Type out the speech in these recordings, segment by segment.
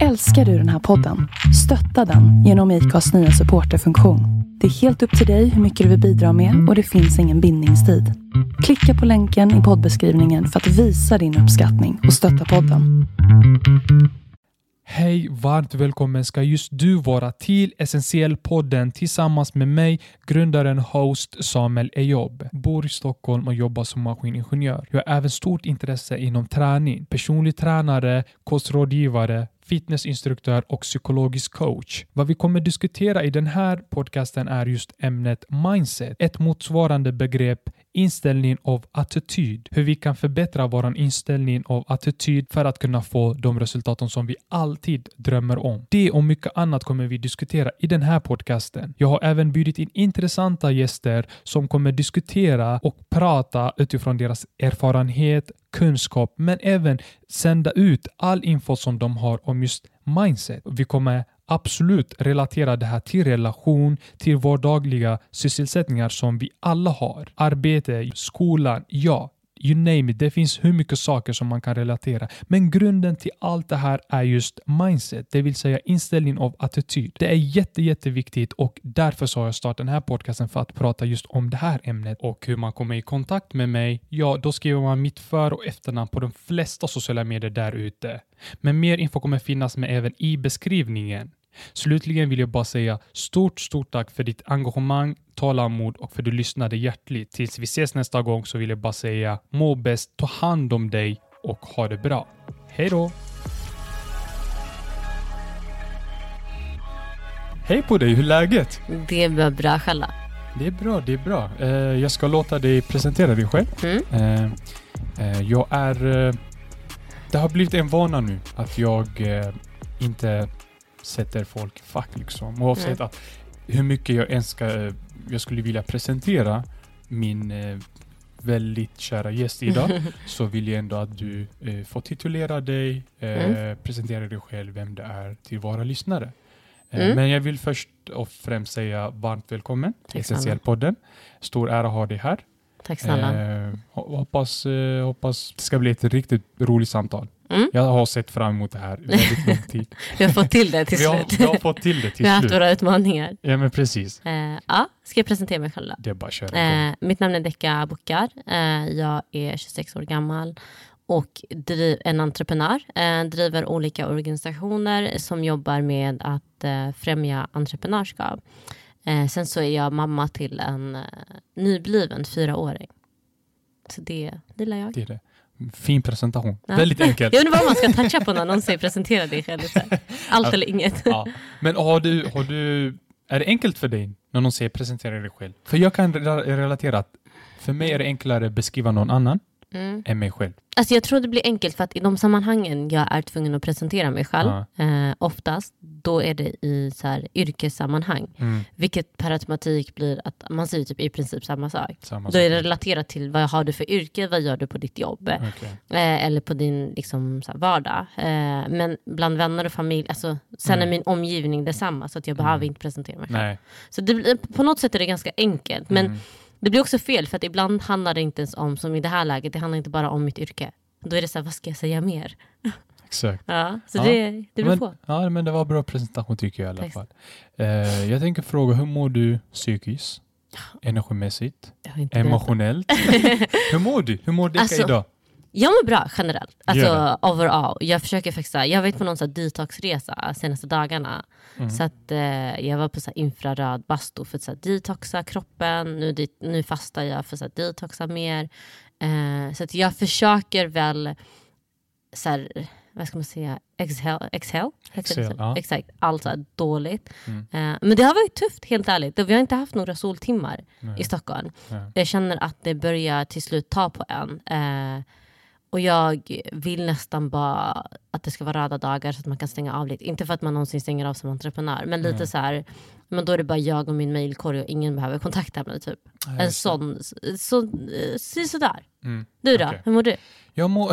Älskar du den här podden? Stötta den genom IKAs nya supporterfunktion. Det är helt upp till dig hur mycket du vill bidra med och det finns ingen bindningstid. Klicka på länken i poddbeskrivningen för att visa din uppskattning och stötta podden. Hej, varmt välkommen ska just du vara till Essentiell-podden tillsammans med mig, grundaren host Samuel Ejob. Bor i Stockholm och jobbar som maskiningenjör. Jag har även stort intresse inom träning, personlig tränare, kostrådgivare, fitnessinstruktör och psykologisk coach. Vad vi kommer diskutera i den här podcasten är just ämnet mindset, ett motsvarande begrepp inställning av attityd. Hur vi kan förbättra vår inställning av attityd för att kunna få de resultaten som vi alltid drömmer om. Det och mycket annat kommer vi diskutera i den här podcasten. Jag har även bjudit in intressanta gäster som kommer diskutera och prata utifrån deras erfarenhet, kunskap, men även sända ut all info som de har om just mindset. Vi kommer absolut relatera det här till relation, till vardagliga sysselsättningar som vi alla har. Arbete, skolan, ja. You name it. Det finns hur mycket saker som man kan relatera. Men grunden till allt det här är just mindset, det vill säga inställning av attityd. Det är jätte, jätteviktigt och därför så har jag startat den här podcasten för att prata just om det här ämnet och hur man kommer i kontakt med mig. Ja, då skriver man mitt för och efternamn på de flesta sociala medier där ute. Men mer info kommer finnas med även i beskrivningen. Slutligen vill jag bara säga stort, stort tack för ditt engagemang, tålamod och för att du lyssnade hjärtligt. Tills vi ses nästa gång så vill jag bara säga må bäst, ta hand om dig och ha det bra. Hej då! Hej på dig, hur är läget? Det är bra själv Det är bra, det är bra. Eh, jag ska låta dig presentera dig själv. mm. Eh, eh, jag är... Det har blivit en vana nu att jag inte sätter folk i fack liksom. Oavsett Nej. att hur mycket jag ens ska, eh, jag skulle vilja presentera min eh, väldigt kära gäst idag så vill jag ändå att du eh, får titulera dig, eh, Mm. presentera dig själv, vem du är till våra lyssnare. Eh, Mm. Men jag vill först och främst säga varmt välkommen till. Essentiell-podden. Stor ära att ha dig här. Tack snälla. Eh, ho- hoppas, hoppas det ska bli ett riktigt roligt samtal. Mm. Jag har sett fram emot det här väldigt lång tid. Vi har fått till det till vi, har, slut. vi har fått till det till Vi har haft slut. våra utmaningar. Ja men precis. Eh, ja, ska jag presentera mig själv då? Det är bara att. Eh, mitt namn är Decca Bokar. Eh, jag är 26 år gammal och driv, en entreprenör. Eh, driver olika organisationer som jobbar med att eh, främja entreprenörskap. Eh, sen så är jag mamma till en eh, nybliven fyraåring. Så det, det gillar jag. Det är det. Fin presentation. Ja. Väldigt enkelt. Jag undrar vad man ska toucha på när någon säger presentera dig själv. Allt eller inget. ja. Men har du, har du, är det enkelt för dig när någon säger presentera dig själv? För jag kan re- relatera att för mig är det enklare att beskriva någon annan Mm. än mig själv. Alltså jag tror det blir enkelt för att i de sammanhangen jag är tvungen att presentera mig själv, eh, oftast, då är det i så här, yrkessammanhang. Mm. Vilket per automatik blir att man säger typ i princip samma sak. Samma Då är det relaterat till vad har du för yrke, vad gör du på ditt jobb? Okej. Eh, eller på din liksom, så här, vardag. Eh, men bland vänner och familj, alltså, sen är Mm. min omgivning detsamma så att jag behöver inte presentera mig själv. Nej. Så det, på något sätt är det ganska enkelt. Men Mm. Det blir också fel för att ibland handlar det inte ens om, som i det här läget, det handlar inte bara om mitt yrke. Då är det så här, vad ska jag säga mer? Exakt. Ja, så Ja. det, det beror på. Ja, men det var bra presentation tycker jag i alla fall. Eh, jag tänker fråga, hur mår du psykiskt? Energimässigt? Emotionellt? hur mår du? Hur mår Decca Alltså, idag? Jag mår bra generellt, alltså Gör overall. Jag försöker faktiskt, jag har varit på någon så detoxresa senaste dagarna. Mm. Så att eh, jag var på så infraröd bastu för att så detoxa kroppen. Nu, dit- nu fastar jag för att detoxa mer. Eh, så att jag försöker väl, så här, vad ska man säga, exhale, exhale? Det Exhale, ja. Exakt, allt dåligt. Mm. Eh, men det har varit tufft helt ärligt. Vi har inte haft några soltimmar Nej. i Stockholm. Nej. Jag känner att det börjar till slut ta på en. Och jag vill nästan bara att det ska vara röda dagar så att man kan stänga av lite. Inte för att man någonsin stänger av som entreprenör, men lite Mm. så här. Men då är det bara jag och min mailkorg och ingen behöver kontakta mig. Typ. Ja, En sån, så, si sådär. Mm. Du då, Okej. hur mår du? Jag mår...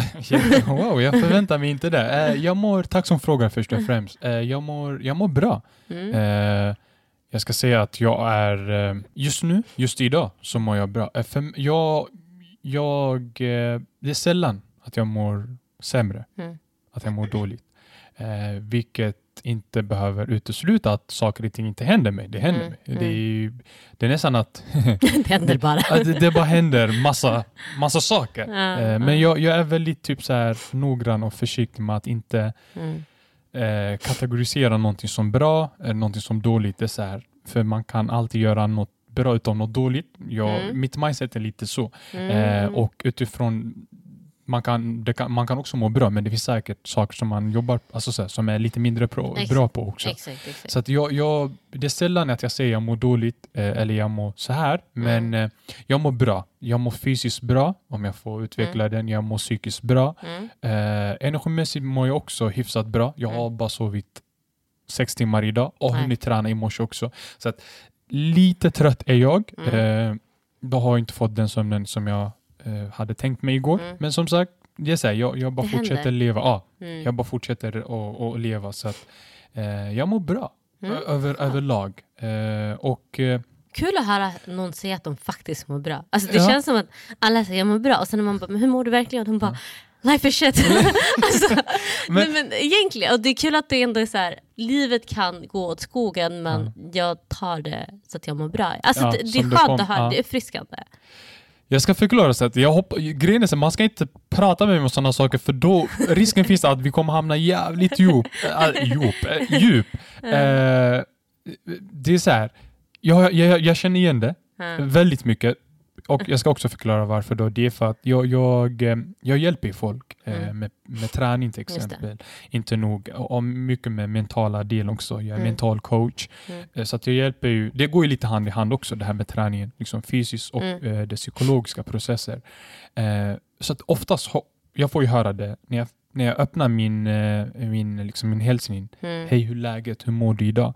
wow, jag förväntar mig inte det. Eh, jag mår... Tack som frågar först och främst. Eh, jag, mår, jag mår bra. Mm. Eh, jag ska säga att jag är... just nu, just idag, så mår jag bra. Jag... jag det är sällan att jag mår sämre. Mm. Att jag mår dåligt. Eh, vilket inte behöver utesluta att saker och ting inte händer mig. Det händer Mm, mig. Det, är, ju- det är nästan att det händer bara. att det, det bara händer massa, massa saker. Ja, Eh, ja. men jag, jag är väldigt typ så här noggrann och försiktig med att inte Mm. eh, kategorisera någonting som bra eller någonting som dåligt. Det är så här, för man kan alltid göra något bra utav något dåligt. Jag, Mm. Mitt mindset är lite så. Mm. Eh, och utifrån man kan, kan, man kan också må bra, men det finns säkert saker som man jobbar alltså så här, som är lite mindre pro, Exakt. bra på också. Exakt, exakt. Så att jag, jag, det är sällan att jag säger jag mår dåligt eh, eller jag mår så här, men Mm. eh, jag mår bra. Jag mår fysiskt bra, om jag får utveckla den. Jag mår psykiskt bra. Mm. Eh, energimässigt mår jag också hyfsat bra. Jag har Mm. bara sovit sex timmar idag och Nej. hunnit träna i morse också. Så att lite trött är jag. Mm. Eh, då har jag inte fått den sömnen som jag hade tänkt mig igår. Mm. Men som sagt, det är så här, jag, jag bara Det fortsätter händer. leva. Ja, Mm. jag bara fortsätter att att leva. Så att, eh, jag mår bra Mm. över, överlag. Eh, och eh, Kul att höra någon säga att de faktiskt mår bra. Alltså det Ja. känns som att alla säger jag mår bra och sen när man bara, men hur mår du verkligen? Och de bara, life is shit. alltså, Men- men egentligen, och det är kul att det ändå är så här, livet kan gå åt skogen men jag tar det så att jag mår bra. Alltså Ja, det, det är skönt kom, att höra, ja. det är uppfriskande. Jag ska förklara så att jag hopp, grejen är så, man ska inte prata med mig om sådana saker för då risken finns att vi kommer hamna jävligt djup. Äh, djup, äh, djup. Eh, det är så här, jag, jag, jag känner igen det Mm. väldigt mycket. Och jag ska också förklara varför då. Det är för att jag, jag, eh, jag hjälper folk eh, Mm. med, med träning till exempel. Inte nog, och mycket med mentala del också. Jag är Mm. mental coach. Mm. Eh, Så att jag hjälper ju, det går ju lite hand i hand också det här med träningen, liksom fysiskt och Mm. det psykologiska processer. Så att oftast, jag får ju höra det när jag, när jag öppnar min, min, liksom min hälsning. Mm. Hej, hur läget? Hur mår du idag?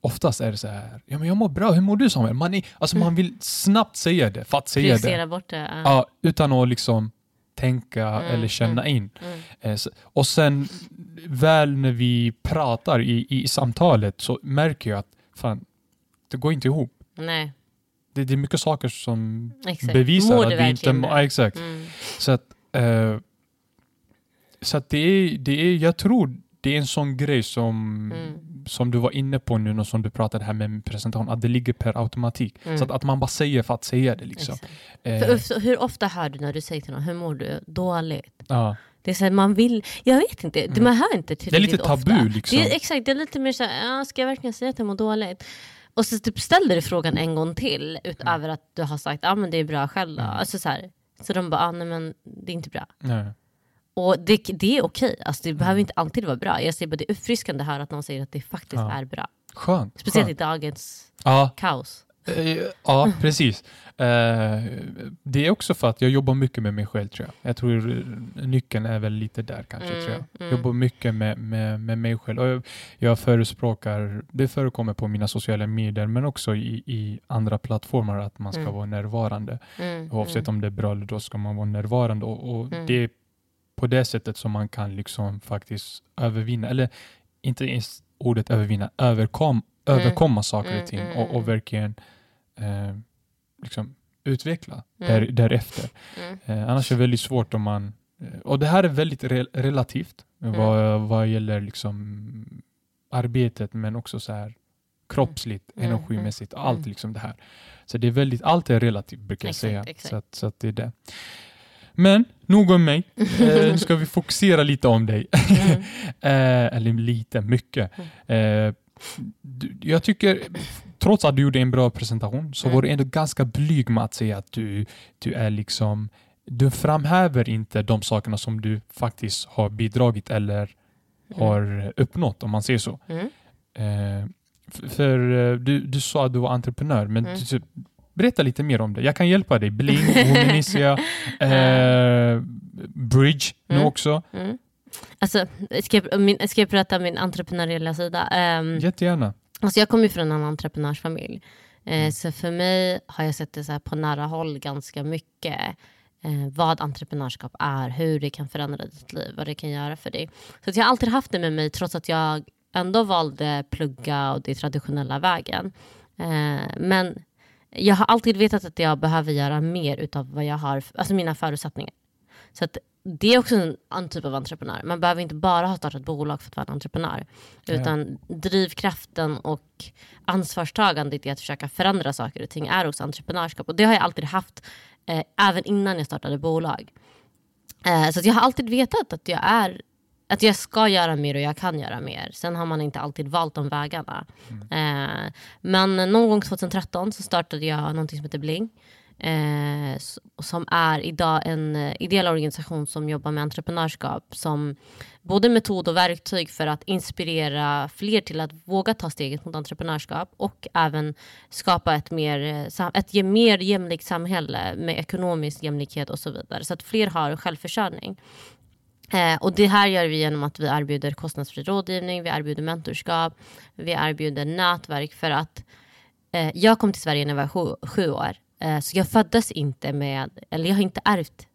Oftast är det så här, ja men jag mår bra, hur mår du Samuel? Man, är, alltså, man vill snabbt säga det, för att säga det. Bort det. ja. Ja, utan att liksom tänka Mm, eller känna in. Mm. Eh, Och sen väl när vi pratar i, i samtalet så märker jag att fan, det går inte ihop. Nej, Det, det är mycket saker som exakt. bevisar Mår att vi inte mår... Ja, exakt. Mm. Så att, eh, så att det, är, det är, jag tror det är en sån grej som, Mm. som du var inne på nu och som du pratade här med presentation, att det ligger per automatik. Mm. Så att, att man bara säger för att säga det. Liksom. Eh, För, ofta- hur ofta hör du när du säger till någon, hur mår du? Dåligt. ja. Det är så här, man vill, jag vet inte, det- man hör inte Mm. Det är lite tillräckligt tabu, ofta. liksom. Det är, exakt, det är lite mer såhär, ja, ska jag verkligen säga att jag mår dåligt? Och så typ ställer du frågan en gång till utöver att du har sagt, ja men det är bra själv då. Mm. Alltså, så, här, så de bara, ah, nej men det är inte bra. Nej. Och det, det är okej, alltså, det behöver inte alltid vara bra. Jag säger bara det är uppfriskande höra att någon säger att det faktiskt Ja. är bra. Skönt. Speciellt skönt. i dagens Ja, kaos. Eh, Ja, precis. Eh, Det är också för att jag jobbar mycket med mig själv tror jag. Jag tror nyckeln är väl lite där kanske. Mm, tror jag. mm. Jobbar mycket med, med, med mig själv. Och jag, jag förespråkar, det förekommer på mina sociala medier men också i, i andra plattformar att man ska Mm. vara närvarande. Mm, Oavsett mm. om det är bra eller då ska man vara närvarande. Och, och Mm. Det på det sättet som man kan liksom faktiskt övervinna, eller inte ens ordet övervinna, överkom, Mm. överkomma saker Mm, och ting mm, och, mm. och verkligen eh, liksom utveckla Mm. där, därefter. Mm. Eh, annars är det väldigt svårt om man... Eh, och det här är väldigt re, relativt Mm. vad, vad gäller liksom arbetet men också så här kroppsligt, Mm, mm, energimässigt, mm. allt liksom det här. Så det är väldigt, allt är relativt brukar jag Exakt, säga. exakt. Så, att, så att det är det. Men nog om mig. Eh, nu ska vi fokusera lite om dig. Mm. eh, eller lite, mycket. Eh, du, jag tycker, trots att du gjorde en bra presentation, så Mm. var du ändå ganska blyg med att säga att du, du är liksom du framhäver inte de sakerna som du faktiskt har bidragit eller har uppnått, om man säger så. Mm. Eh, f- för eh, du, du sa att du var entreprenör, men Mm. du, berätta lite mer om det. Jag kan hjälpa dig. Bling, Womanicia, eh, Bridge nu Mm. också. Mm. Alltså, ska jag, min, ska jag prata om min entreprenöriella sida? Um, Jättegärna. alltså jag kommer ju från en entreprenörsfamilj. Eh, Mm. Så för mig har jag sett det så här på nära håll ganska mycket. Eh, vad entreprenörskap är, hur det kan förändra ditt liv, vad det kan göra för dig. Så jag har alltid haft det med mig trots att jag ändå valde plugga och det traditionella vägen. Eh, men jag har alltid vetat att jag behöver göra mer utav vad jag har, alltså mina förutsättningar. Så att det är också en annan typ av entreprenör. Man behöver inte bara ha startat bolag för att vara en entreprenör. Utan drivkraften och ansvarstagandet i att försöka förändra saker och ting är också entreprenörskap. Och det har jag alltid haft, eh, även innan jag startade bolag. Eh, så jag har alltid vetat att jag är att jag ska göra mer och jag kan göra mer. Sen har man inte alltid valt de vägarna. Mm. Eh, men någon gång 2013 så startade jag någonting som heter Bling. Eh, som är idag en eh, ideell organisation som jobbar med entreprenörskap som både metod och verktyg för att inspirera fler till att våga ta steget mot entreprenörskap och även skapa ett mer, eh, ett mer jämlikt samhälle med ekonomisk jämlikhet och så vidare så att fler har självförsörjning. Eh, och det här gör vi genom att vi erbjuder kostnadsfri rådgivning, vi erbjuder mentorskap, vi erbjuder nätverk för att eh, jag kom till Sverige när jag var sju, sju år. Eh, så jag föddes inte med, eller jag har inte ärvt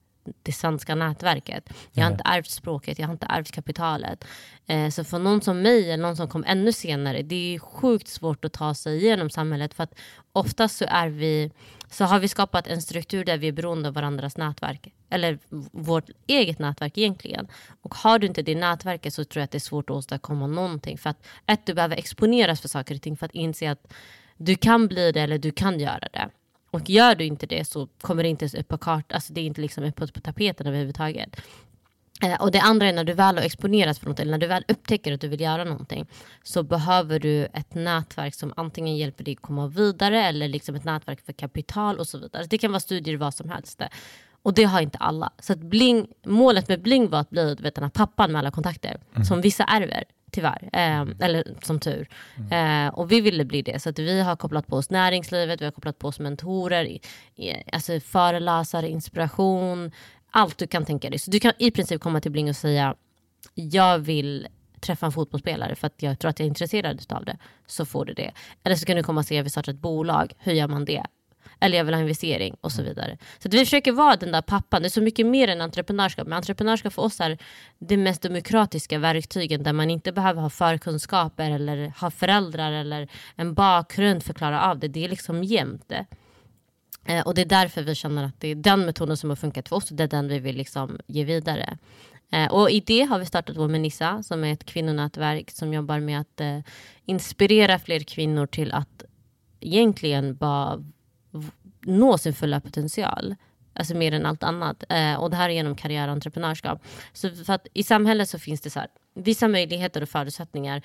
det svenska nätverket. Jag har inte ärvt språket, jag har inte ärvt kapitalet. Eh, så för någon som mig, eller någon som kom ännu senare, det är sjukt svårt att ta sig igenom samhället. För att oftast så, är vi, så har vi skapat en struktur där vi är beroende av varandras nätverk. Eller vårt eget nätverk egentligen. Och har du inte det nätverket så tror jag att det är svårt att åstadkomma någonting. För att ett, du behöver exponeras för saker och ting för att inse att du kan bli det eller du kan göra det. Och gör du inte det så kommer det inte ens upp på kartan, alltså det är inte liksom uppe på tapeten överhuvudtaget. Eh, och det andra är när du väl har exponerats för något eller när du väl upptäcker att du vill göra någonting så behöver du ett nätverk som antingen hjälper dig att komma vidare eller liksom ett nätverk för kapital och så vidare. Det kan vara studier, vad som helst. Och det har inte alla. Så Bling, målet med Bling var att bli vet, den här pappan med alla kontakter mm. som vissa ärver tyvärr. Eh, eller som tur. Mm. Eh, och vi ville bli det. Så att vi har kopplat på oss näringslivet, vi har kopplat på oss mentorer, i, i, alltså föreläsare, inspiration. Allt du kan tänka dig. Så du kan i princip komma till Bling och säga jag vill träffa en fotbollsspelare för att jag tror att jag är intresserad av det. Så får du det. Eller så kan du komma och att vi startar ett bolag. Hur gör man det? Eller jag vill ha investering och så mm. vidare. Så vi försöker vara den där pappan. Det är så mycket mer än entreprenörskap. Men entreprenörskap för oss är det mest demokratiska verktygen där man inte behöver ha förkunskaper eller ha föräldrar eller en bakgrund för att klara av det. Det är liksom jämnt. Eh, och det är därför vi känner att det är den metoden som har funkat för oss och det är den vi vill liksom ge vidare. Eh, och i det har vi startat vår Menissa som är ett kvinnonätverk som jobbar med att eh, inspirera fler kvinnor till att egentligen bara nå sin fulla potential. Alltså mer än allt annat. Eh, och det här är genom karriär och entreprenörskap. Så för att i samhället så finns det så här, vissa möjligheter och förutsättningar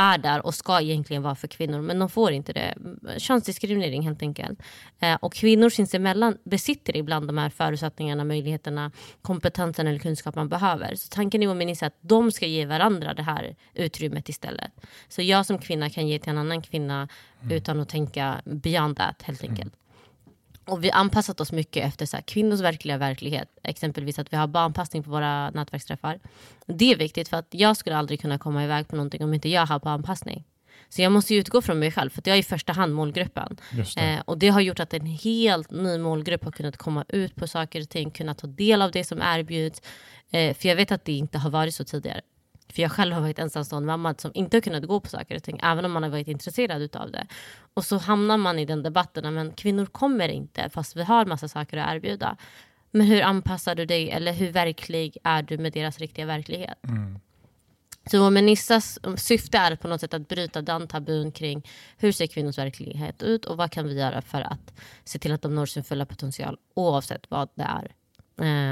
är där och ska egentligen vara för kvinnor, men de får inte det. Könsdiskriminering helt enkelt. Eh, och kvinnor sinsemellan besitter ibland de här förutsättningarna, möjligheterna, kompetensen eller kunskap man behöver. Så tanken är att att de ska ge varandra det här utrymmet istället. Så jag som kvinna kan ge till en annan kvinna mm. utan att tänka beyond that helt enkelt. Mm. Och vi har anpassat oss mycket efter så här, kvinnors verkliga verklighet. Exempelvis att vi har barnpassning på våra nätverksträffar. Det är viktigt för att jag skulle aldrig kunna komma iväg på någonting om inte jag har barnpassning. Så jag måste utgå från mig själv, för jag är i första hand målgruppen. Det. Eh, och det har gjort att en helt ny målgrupp har kunnat komma ut på saker och ting, kunnat ta del av det som erbjuds. Eh, för jag vet att det inte har varit så tidigare. För jag själv har varit ensamstående mamma som inte har kunnat gå på saker och ting, även om man har varit intresserad av det. Och så hamnar man i den debatten, men kvinnor kommer inte fast vi har massa saker att erbjuda. Men hur anpassar du dig eller hur verklig är du med deras riktiga verklighet? Mm. Så Menissas syfte är på något sätt att bryta den tabun kring hur ser kvinnors verklighet ut och vad kan vi göra för att se till att de når sin fulla potential oavsett vad det är.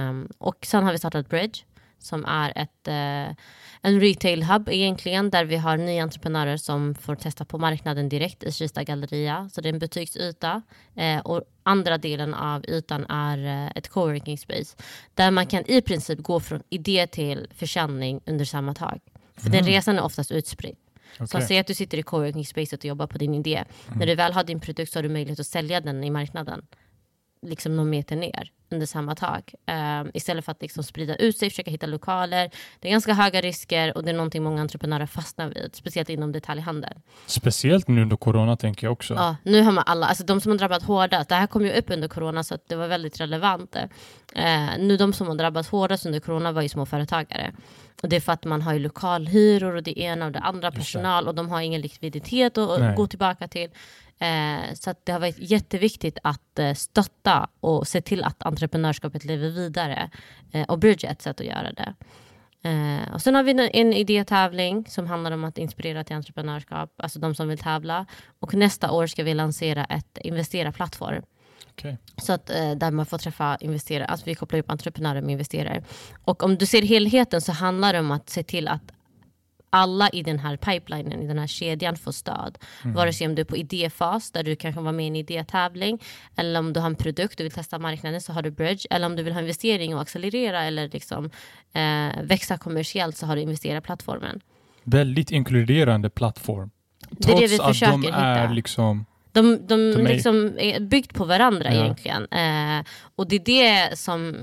Um, och sen har vi startat Bridge som är ett, eh, en retail-hub egentligen där vi har nya entreprenörer som får testa på marknaden direkt i Kista galleria. Så det är en butiksyta eh, och andra delen av ytan är eh, ett coworking space där man kan i princip gå från idé till försäljning under samma tak. För mm. den resan är oftast utspridd. Okay. Så säg att du sitter i coworking spacet och jobbar på din idé. Mm. När du väl har din produkt så har du möjlighet att sälja den i marknaden liksom någon meter ner under samma tak. Um, istället för att liksom sprida ut sig, försöka hitta lokaler. Det är ganska höga risker och det är någonting många entreprenörer fastnar vid. Speciellt inom detaljhandeln. Speciellt nu under corona tänker jag också. Ja, nu har man alla, alltså de som har drabbat hårdast. Det här kom ju upp under corona så det var väldigt relevant. Uh, nu de som har drabbats hårdast under corona var ju småföretagare. Och det är för att man har ju lokalhyror och det ena och det andra personal och de har ingen likviditet att Nej. gå tillbaka till. Eh, så det har varit jätteviktigt att eh, stötta och se till att entreprenörskapet lever vidare. Eh, och Bridge är ett sätt att göra det. Eh, och sen har vi en, en idétävling som handlar om att inspirera till entreprenörskap, alltså de som vill tävla. Och nästa år ska vi lansera ett investerarplattform. Okay. Så att, eh, där man får träffa investerare, alltså vi kopplar upp entreprenörer med investerare. Och om du ser helheten så handlar det om att se till att alla i den här pipelinen, i den här kedjan får stöd. Mm. Vare sig om du är på idéfas där du kanske var med i en idétävling eller om du har en produkt du vill testa marknaden så har du bridge eller om du vill ha investering och accelerera eller liksom, eh, växa kommersiellt så har du investera-plattformen. Väldigt inkluderande plattform. Trots det är det vi försöker att de är hitta. liksom de, de liksom är byggt på varandra ja. egentligen. Eh, och det är det som,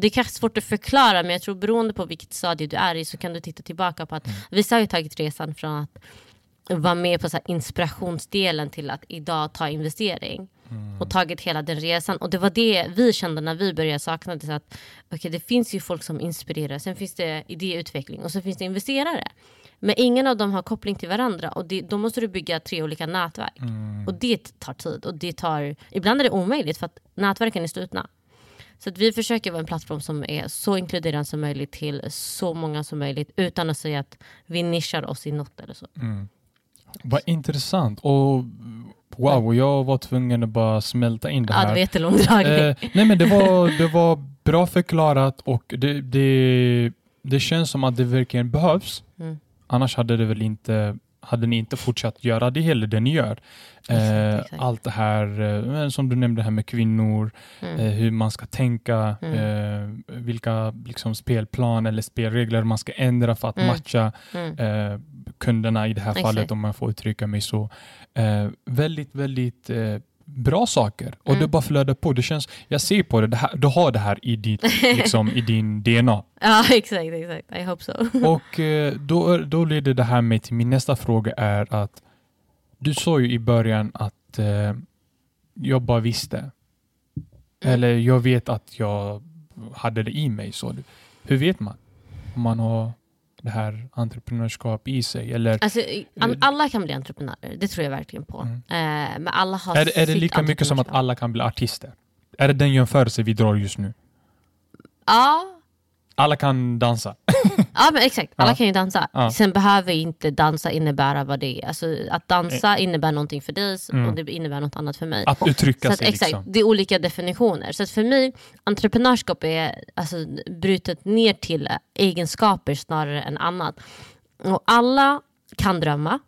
det är kanske svårt att förklara men jag tror beroende på vilket stadie du är i så kan du titta tillbaka på att mm. vissa har ju tagit resan från att vara med på så inspirationsdelen till att idag ta investering. Mm. Och tagit hela den resan. Och det var det vi kände när vi började sakna det. Så att, okay, det finns ju folk som inspirerar, sen finns det idéutveckling och så finns det investerare. Men ingen av dem har koppling till varandra och det, då måste du bygga tre olika nätverk. Mm. Och det tar tid och det tar, ibland är det omöjligt för att nätverken är slutna. Så att vi försöker vara en plattform som är så inkluderande som möjligt till så många som möjligt utan att säga att vi nischar oss i något eller så. Mm. Vad intressant. Och wow, jag var tvungen att bara smälta in det här. Ja, det var jättelångdragning. Eh, nej men det var, det var bra förklarat och det, det, det känns som att det verkligen behövs. Mm. Annars hade det väl inte hade ni inte fortsatt göra det heller, det ni gör. Eh, exakt, Allt det här eh, som du nämnde här med kvinnor, mm. eh, hur man ska tänka, mm. Vilka liksom, spelplan eller spelregler man ska ändra för att mm. matcha mm. kunderna i det här exakt. fallet, om man får uttrycka mig så. Väldigt, väldigt bra saker och mm. det bara flödar på. Det känns, jag ser på det, det här, du har det här i, ditt, liksom, i din DNA. Ja, exakt, exakt. I hope so. och eh, då, då leder det här mig till min nästa fråga är att du sa ju i början att eh, jag bara visste. Mm. Eller jag vet att jag hade det i mig. Så hur vet man? Om man har det här entreprenörskap i sig? Eller, alltså, alla kan bli entreprenörer, det tror jag verkligen på. Mm. Eh, men alla har är, är det lika mycket som att alla kan bli artister? Är det den jämförelse vi drar just nu? Ja, alla kan dansa. ja men exakt, alla ja. kan ju dansa. Ja. Sen behöver inte dansa innebära vad det är. Alltså, att dansa eh. innebär någonting för dig mm. och det innebär något annat för mig. Att uttrycka så att, sig. Exakt, liksom. Det är olika definitioner. Så att för mig, entreprenörskap är alltså, brutet ner till egenskaper snarare än annat. Och alla kan drömma,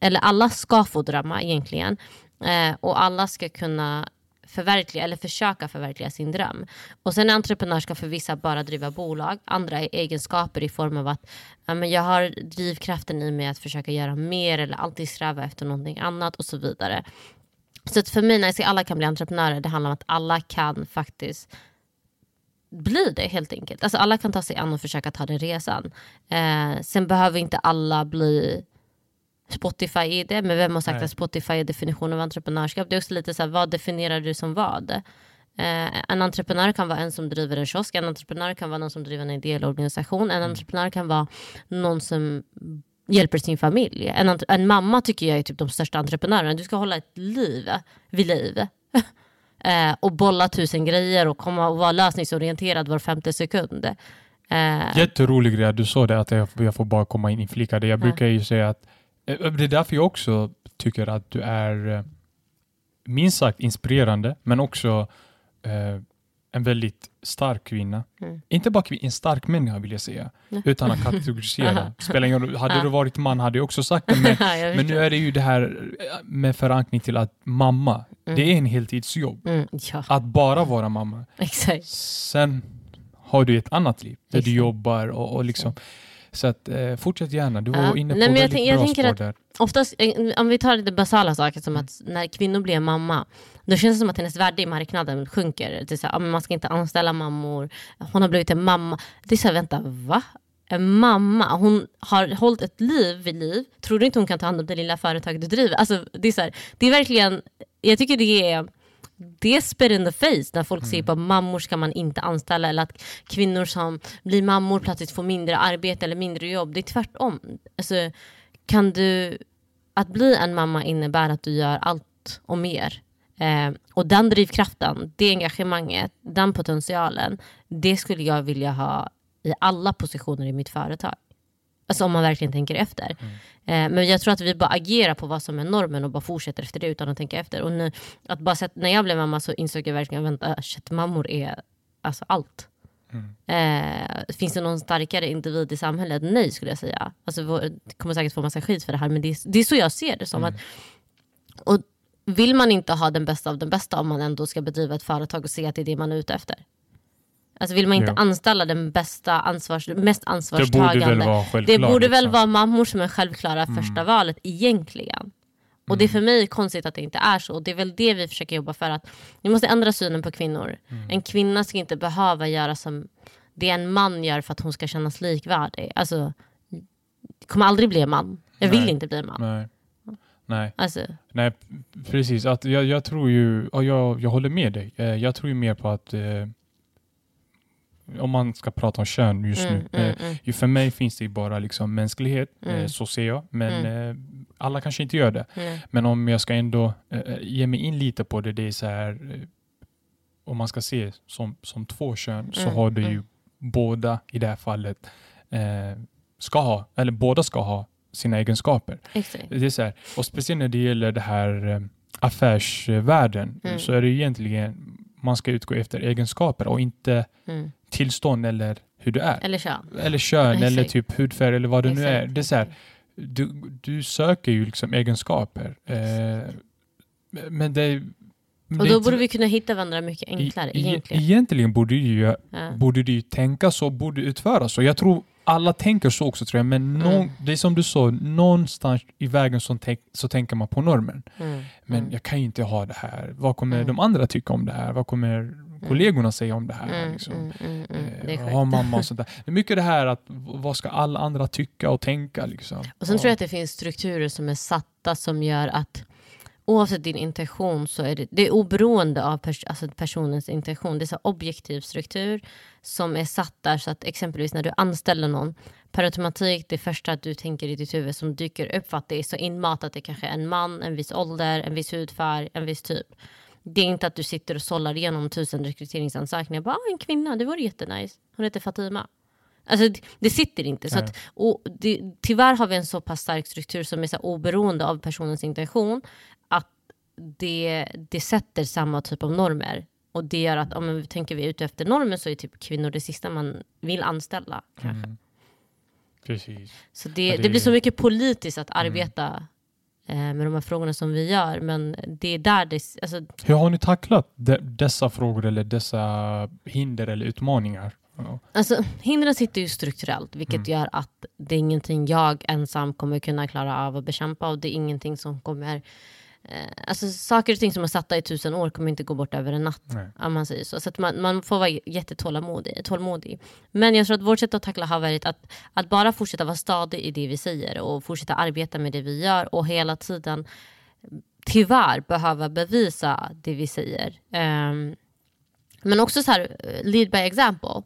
eller alla ska få drömma egentligen. Eh, och alla ska kunna förverkliga eller försöka förverkliga sin dröm. Och sen entreprenörskap för vissa bara driva bolag, andra är egenskaper i form av att ja, men jag har drivkraften i mig att försöka göra mer eller alltid sträva efter någonting annat och så vidare. Så för mig när jag säger alla kan bli entreprenörer, det handlar om att alla kan faktiskt bli det helt enkelt. Alltså alla kan ta sig an och försöka ta den resan. Eh, sen behöver inte alla bli Spotify är det, men vem har sagt Nej. att Spotify är definitionen av entreprenörskap? Det är också lite så här, vad definierar du som vad? Eh, en entreprenör kan vara en som driver en kiosk, en entreprenör kan vara någon som driver en ideell organisation, en mm. entreprenör kan vara någon som hjälper sin familj. En, en, mamma tycker jag är typ de största entreprenörerna. Du ska hålla ett liv vid liv. eh, och bolla tusen grejer och komma och vara lösningsorienterad var femte sekund. Eh, Jätterolig grej att du sa det, att jag, jag får bara komma in i flika det. Jag brukar ju säga att det är därför jag också tycker att du är eh, minst sagt inspirerande, men också eh, en väldigt stark kvinna. Mm. Inte bara en stark människa vill jag säga, mm. utan att kategorisera. Spelar ingen Hade du varit man hade jag också sagt det, men, men nu är det ju det här med förankring till att mamma, mm. det är en heltidsjobb. Mm, ja. Att bara vara mamma. Exakt. Sen har du ett annat liv där Exakt. du jobbar och, och liksom Exakt så att, eh, fortsätt gärna, du var ja. inne på Nej, men väldigt jag, jag bra tänker spår där. Oftast, eh, om vi tar det basala saker som att när kvinnor blir mamma, då känns det som att hennes värde i marknaden sjunker. Det är så här, man ska inte anställa mammor, hon har blivit en mamma. Det är så här, vänta, va? En mamma, hon har hållit ett liv vid liv. Tror du inte hon kan ta hand om det lilla företaget du driver? Alltså, det, är så här, det är verkligen, jag tycker det är det är spit in the face när folk mm. säger att mammor ska man inte anställa eller att kvinnor som blir mammor plötsligt får mindre arbete eller mindre jobb. Det är tvärtom. Alltså, kan du, att bli en mamma innebär att du gör allt och mer Eh, och den drivkraften, det engagemanget, den potentialen, det skulle jag vilja ha i alla positioner i mitt företag. Alltså om man verkligen tänker efter. Mm. Eh, men jag tror att vi bara agerar på vad som är normen och bara fortsätter efter det utan att tänka efter. Och nu, att bara sett, när jag blev mamma så insåg jag verkligen att köttmammor är alltså allt. Mm. Eh, finns det någon starkare individ i samhället? Nej skulle jag säga. Alltså, jag kommer säkert få massa skit för det här men det är, det är så jag ser det. som Mm. att, och Vill man inte ha den bästa av den bästa om man ändå ska bedriva ett företag och se att det är det man är ute efter? Alltså vill man inte Ja. anställa den bästa ansvars, mest Det borde väl ansvarstagande? vara. Det borde väl liksom. vara mammor som är självklara första valet egentligen. Och det är för mig konstigt att det inte är så. Och det är väl det vi försöker jobba för. att Vi måste ändra synen på kvinnor. En kvinna ska inte behöva göra som det en man gör för att hon ska kännas likvärdig. Alltså, det kommer aldrig bli en man. Jag vill Nej. inte bli en man. Nej. Nej, Alltså, nej, precis. Att jag, jag tror ju, och jag, jag håller med dig. Eh, Jag tror ju mer på att eh, om man ska prata om kön just mm, nu. mm, eh, mm, ju för mig finns det ju bara liksom mänsklighet, eh, Mm. så ser jag. Men eh, alla kanske inte gör det. mm, Men om jag ska ändå eh, ge mig in lite på det, det är så här, eh, om man ska se som, som två kön så Mm, har du ju mm. båda i det här fallet eh, ska ha, eller båda ska ha sina egenskaper. exakt. Det är så här, och speciellt när det gäller det här eh, affärsvärlden Mm. så är det egentligen man ska utgå efter egenskaper och inte Mm. Tillstånd eller hur du är. Eller kön. Eller kön Exakt. eller typ hudfärg eller vad det nu är. Exakt, Det är så här, exakt. du, du söker ju liksom egenskaper. Eh, men det men Och då borde vi kunna hitta varandra mycket enklare e- egentligen. Egentligen borde du ju, Ja. borde du ju tänka så, borde utföra så. Jag tror alla tänker så också tror jag, men någon, Mm. det är som du sa, någonstans i vägen så, tänk, så tänker man på normen. Mm. Men mm. jag kan ju inte ha det här. Vad kommer Mm. de andra tycka om det här? Vad kommer kollegorna säga om det här? Mm, liksom? mm, mm, mm. Det Eh, sjukt. ha mamma och sånt där. Det är mycket det här att vad ska alla andra tycka och tänka? Liksom. Och sen Ja. tror jag att det finns strukturer som är satta som gör att oavsett din intention så är det, det är oberoende av pers, alltså personens intention. Det är så objektiv struktur som är satt där så att exempelvis när du anställer någon per automatik det första att du tänker i ditt huvud som dyker upp för att det är så inmatat det kanske är en man, en viss ålder, en viss hudfärg, en viss typ. Det är inte att du sitter och sållar igenom tusen rekryteringsansökningar. Bara, ah, en kvinna, det vore jättenice. Hon heter Fatima. Alltså, det, det sitter inte. Så att, och det, tyvärr har vi en så pass stark struktur som är så här oberoende av personens intention att det, det sätter samma typ av normer. Och det gör att om vi tänker vi ute efter normen så är typ kvinnor det sista man vill anställa. Kanske. Mm. Precis. Så det, det, det- blir så mycket politiskt att Mm. arbeta eh, med de här frågorna som vi gör. Men det är där det... Alltså, Hur har ni tacklat de, dessa frågor eller dessa hinder eller utmaningar? Alltså, hindren sitter ju strukturellt, vilket Mm. gör att det är ingenting jag ensam kommer kunna klara av att bekämpa och det är ingenting som kommer... Eh, alltså, saker och ting som är satta i tusen år kommer inte gå bort över en natt. Nej. Om man säger så. Så man, man får vara jättetålmodig. Tålmodig. Men jag tror att vårt sätt att tackla har varit att, att bara fortsätta vara stadig i det vi säger och fortsätta arbeta med det vi gör och hela tiden tyvärr behöva bevisa det vi säger. Ehm, men också så här, eh, lead by example.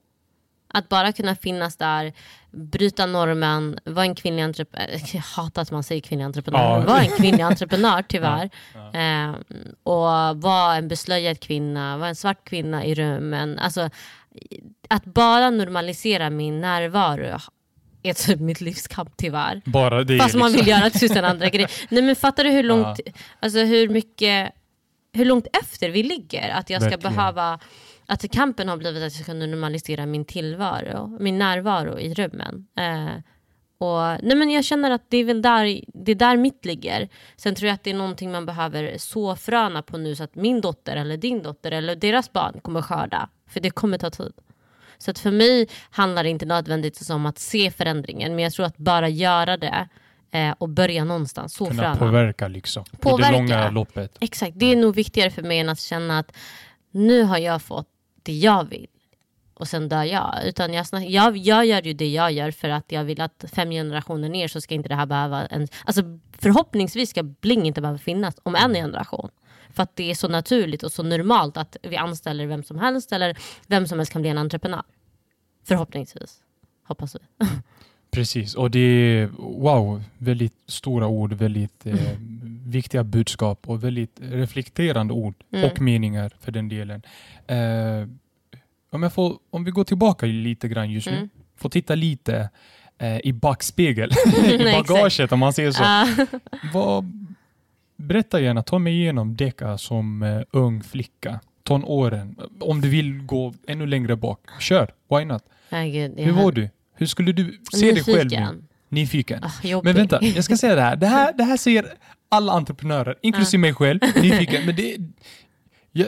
Att bara kunna finnas där, bryta normen, vara en kvinnlig entreprenör. Jag hatar att man säger kvinnlig entreprenör. Ja. Vara en kvinnlig entreprenör tyvärr. Ja. Ehm, och vara en beslöjad kvinna, vara en svart kvinna i rummen. Alltså, att bara normalisera min närvaro är typ mitt livskamp tyvärr. Bara det Fast man liksom. vill göra tusen andra grejer. Nej men fattar du hur långt, alltså hur mycket, hur långt efter vi ligger? Att jag ska Verkligen. behöva, att kampen har blivit att jag ska normalisera min tillvaro, min närvaro i rummen. Eh, och, nej men jag känner att det är väl där, det är där mitt ligger. Sen tror jag att det är någonting man behöver så fröna på nu så att min dotter eller din dotter eller deras barn kommer skörda. För det kommer ta tid. Så att för mig handlar det inte nödvändigtvis om att se förändringen, men jag tror att bara göra det eh, och börja någonstans. Så Kunna fröna. påverka liksom. I Påverka. det långa loppet. Exakt, det är nog viktigare för mig än att känna att nu har jag fått det jag vill och sen dör jag. Utan jag, snack, jag, jag gör ju det jag gör för att jag vill att fem generationer ner så ska inte det här behöva... En, alltså förhoppningsvis ska bling inte behöva finnas om en generation. För att det är så naturligt och så normalt att vi anställer vem som helst eller vem som helst kan bli en entreprenör. Förhoppningsvis. Hoppas vi. Precis, och det är wow, väldigt stora ord, väldigt eh, viktiga budskap och väldigt reflekterande ord Mm. och meningar för den delen. Eh, om, jag får, om vi går tillbaka lite grann just nu, Mm. får titta lite eh, i backspegel, i bagaget om man säger så. Ja. Vad, berätta gärna, ta mig igenom Deka som eh, ung flicka, tonåren. Om du vill gå ännu längre bak, kör, why not? Herregud, Hur var du? Hur skulle du se dig själv nu? Nyfiken. Ah, jobbig. Men vänta, jag ska säga det här. Det här, det här säger alla entreprenörer, inklusive mig själv, nyfiken. Men det, jag,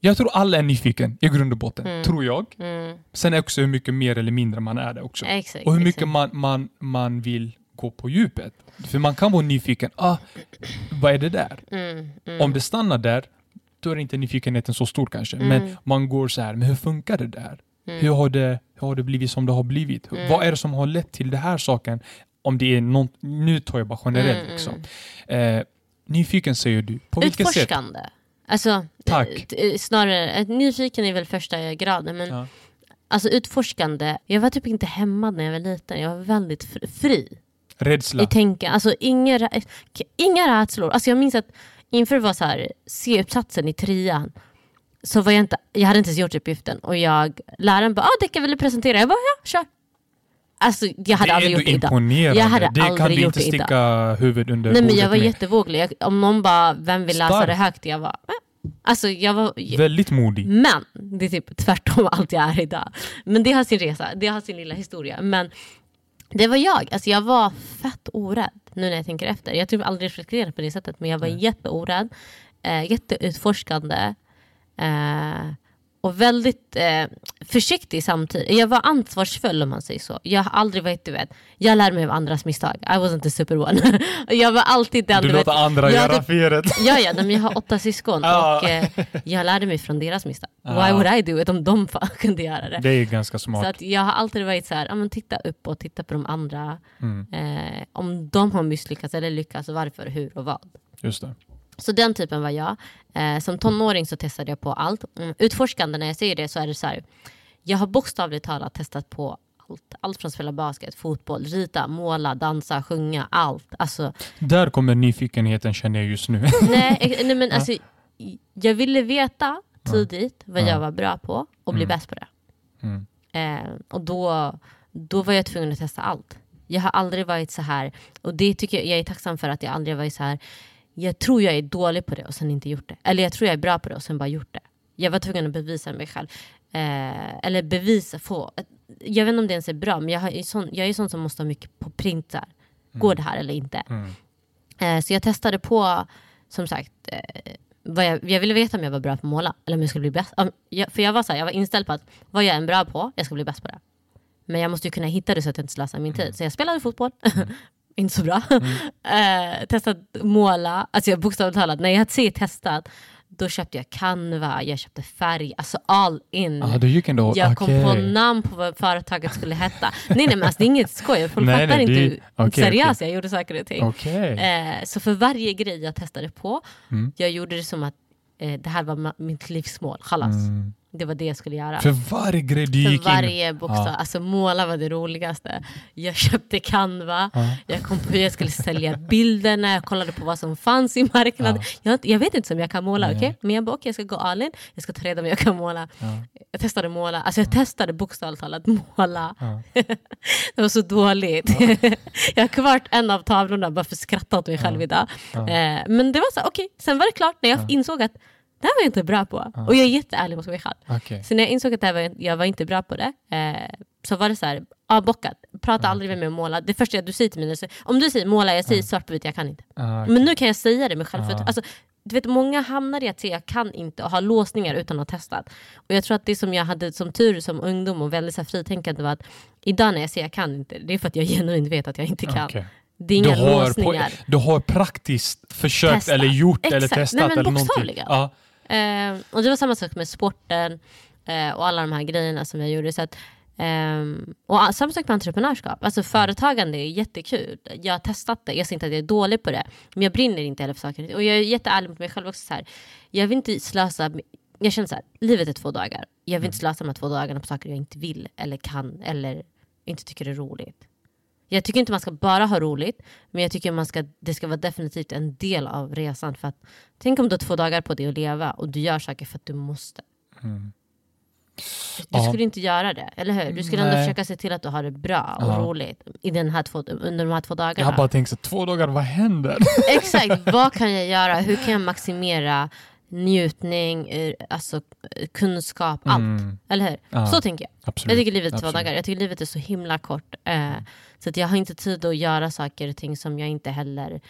jag tror alla är nyfiken i grund och botten, Mm. tror jag. Mm, Sen är också hur mycket mer eller mindre man är det också. exakt. Och hur mycket exakt. man, man, man vill gå på djupet. För man kan vara nyfiken, ah, vad är det där? Mm, mm, Om det stannar där, då är inte nyfikenheten så stor kanske. Mm. Men man går så här, men hur funkar det där? mm, Hur, har det, hur har det blivit som det har blivit? Mm. Vad är det som har lett till den här saken? Om det är någon, nu tar jag bara generellt. mm, liksom. mm. Eh, nyfiken säger du. På vilket sätt? Utforskande. Alltså, Tack. eh, eh, snarare, eh, nyfiken är väl första graden, men Ja. alltså utforskande. Jag var typ inte hämmad när jag var liten, jag var väldigt fr- fri Rädsla. i tänka. Alltså inga, inga rädslor. Alltså jag minns att inför det var så här, C-uppsatsen i trean, så var jag inte, jag hade inte ens gjort uppgiften och jag, läraren bara ah, Decka vill du presentera? Jag bara ja, kör. Alltså jag hade det aldrig gjort det idag. Jag hade det kan aldrig du gjort inte det idag. sticka huvudet under Nej men jag var med. jättevåglig. Om någon bara, vem vill läsa Stark. det högt? Jag var, eh. Alltså jag var, Väldigt modig. men det är typ tvärtom allt jag är idag. Men det har sin resa, det har sin lilla historia. Men det var jag, alltså jag var fett orädd nu när jag tänker efter. Jag tror aldrig reflekterat på det sättet men jag var jätteorädd, eh, jätteutforskande eh, och väldigt eh, försiktig samtidigt. Jag var ansvarsfull om man säger så. Jag har aldrig varit, du vet, jag lär mig av andras misstag. I wasn't the super one. jag var alltid den, Du vet, låter andra jag göra felet. Ja, ja men jag har åtta syskon och eh, jag lärde mig från deras misstag. Why would I do it om de kunde göra det? Det är ganska smart. Så att jag har alltid varit så här, ja, men titta upp och titta på de andra. Mm, Eh, om de har misslyckats eller lyckats, varför, hur och vad. just det. Så den typen var jag. Eh, som tonåring så testade jag på allt. Mm, utforskande när jag säger det så är det så här, jag har bokstavligt talat testat på allt. Allt från spela basket, fotboll, rita, måla, dansa, sjunga, allt. Alltså, Där kommer nyfikenheten känner jag just nu. Nej, ex- nej men alltså, jag ville veta tidigt vad Ja. jag var bra på och bli Mm. bäst på det. Mm. Eh, och då, då var jag tvungen att testa allt. Jag har aldrig varit så här, och det tycker jag, jag är tacksam för att jag aldrig varit så här. Jag tror jag är dålig på det och sen inte gjort det. Eller jag tror jag är bra på det och sen bara gjort det. Jag var tvungen att bevisa mig själv. Eh, eller bevisa, få. Jag vet inte om det ens är bra, men jag, är sån, jag är sån som måste ha mycket på print. Så här. Går det här eller inte? Mm. Eh, så jag testade på, som sagt, eh, jag, jag ville veta om jag var bra på att måla. Eller om jag skulle bli bäst. Om, jag, för jag var, så här, jag var inställd på att vad jag är bra på, jag ska bli bäst på det. Men jag måste ju kunna hitta det så att jag inte slösar min tid. Så jag spelade fotboll. inte så bra. eh, testat måla. Alltså jag bokstavligt talat, när jag hade se testat, då köpte jag Canva, jag köpte färg, alltså all in. Ah, ändå... Jag kom okej. på namn på vad företaget skulle heta. Nej nej men alltså, det är inget skoj, folk Nej, fattar nej, inte hur okej, seriöst jag gjorde saker och ting. Eh, så för varje grej jag testade på, Mm. jag gjorde det som att eh, det här var mitt livsmål. Chalas. Mm. Det var det jag skulle göra. För varje grej du För gick in... varje bokstav. Ja. Alltså måla var det roligaste. Jag köpte Canva, Ja. jag kom på hur jag skulle sälja bilderna, jag kollade på vad som fanns i marknaden. Ja. Jag, jag vet inte om jag kan måla, okej? men jag bara okej, jag ska gå all in, jag ska ta reda på om jag kan måla. Ja. Jag testade måla, alltså jag testade bokstavligt talat måla. Det var så dåligt. jag har kvar en av tavlorna bara för att skratta åt mig själv idag. Eh, men det var så, okej, sen var det klart när jag insåg att det här var jag inte bra på. Och jag är jätteärlig mot mig själv. Okej. Så när jag insåg att det här var, jag var inte bra på det, eh, så var det så här, avbockat. Prata aldrig med mig om måla. Det första du säger till mig, om du säger måla, jag säger svart på vitt, jag kan inte. Ah, Men nu kan jag säga det med självförtroende. Ja. Alltså, du vet, många hamnar i att säga jag kan inte och har låsningar utan att ha testat. Och jag tror att det som jag hade som tur som ungdom och väldigt så här, fritänkande var att idag när jag säger jag kan inte, det är för att jag genuint vet att jag inte kan. okej. Det är Du inga har, på, låsningar. du har praktiskt försökt Testat. eller gjort eller Exakt. Nej, testat men eller någonting. Ja. Eh, och det var samma sak med sporten eh, och alla de här grejerna som jag gjorde. Så att, ehm, och samma sak med entreprenörskap. Alltså företagande är jättekul. Jag har testat det, jag säger inte att jag är dålig på det. Men jag brinner inte heller för saker. Och jag är jätteärlig mot mig själv också. Så här. Jag vill inte slösa, jag känner så här, livet är två dagar. Jag vill inte slösa de här två dagarna på saker jag inte vill eller kan eller inte tycker är roligt. Jag tycker inte man ska bara ha roligt, men jag tycker man ska, det ska vara definitivt en del av resan. För att, tänk om du har två dagar på dig att leva och du gör saker för att du måste. Mm. Du Ja. skulle inte göra det, eller hur? Du skulle ändå Nej. försöka se till att du har det bra och Ja. roligt i den här två, under de här två Jag dagarna. har bara tänkt så två dagar, vad händer? Exakt, vad kan jag göra? Hur kan jag maximera njutning, eh, alltså eh, kunskap, allt? Mm, Eller hur? ja, Så tänker jag. absolut. Jag tycker livet är två dagar. Jag tycker livet är så himla kort. Eh, så att jag har inte tid att göra saker och ting som jag inte heller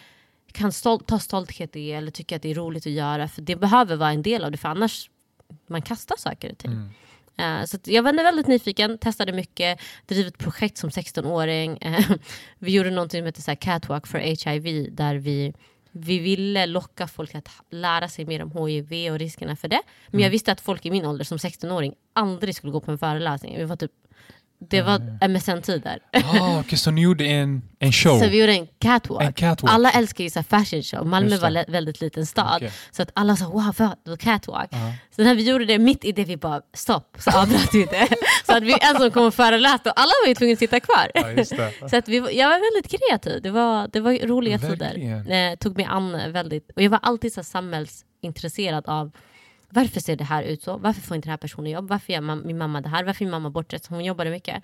kan stolt, ta stolthet i eller tycka att det är roligt att göra. För det behöver vara en del av det, för annars man kastar saker och ting. Mm. Eh, så jag var väldigt nyfiken, testade mycket, drev ett projekt som 16-åring. Eh, vi gjorde någonting som så här Catwalk for HIV där vi, vi ville locka folk att lära sig mer om HIV och riskerna för det. Men Mm. jag visste att folk i min ålder som 16-åring aldrig skulle gå på en föreläsning. Vi var typ, det var MSN-tider. Ah, okej, så ni gjorde en, en show? Så vi gjorde en catwalk. en catwalk? Alla älskar ju så fashion show. Malmö var en väldigt liten stad. Okej. Så att alla sa wow, vad catwalk. Ja. Så när vi gjorde det mitt i det vi bara stopp, så avbröt vi det. Så att vi en som kom och föreläste och alla var ju tvungna att sitta kvar. Ja. Så att vi, jag var väldigt kreativ, det var, det var roliga Verkligen. tider. Eh, tog mig an väldigt, och jag var alltid så samhällsintresserad av varför ser det här ut så? Varför får inte den här personen jobb? Varför gör min mamma det här? Varför är min mamma bortrest? Hon jobbade mycket.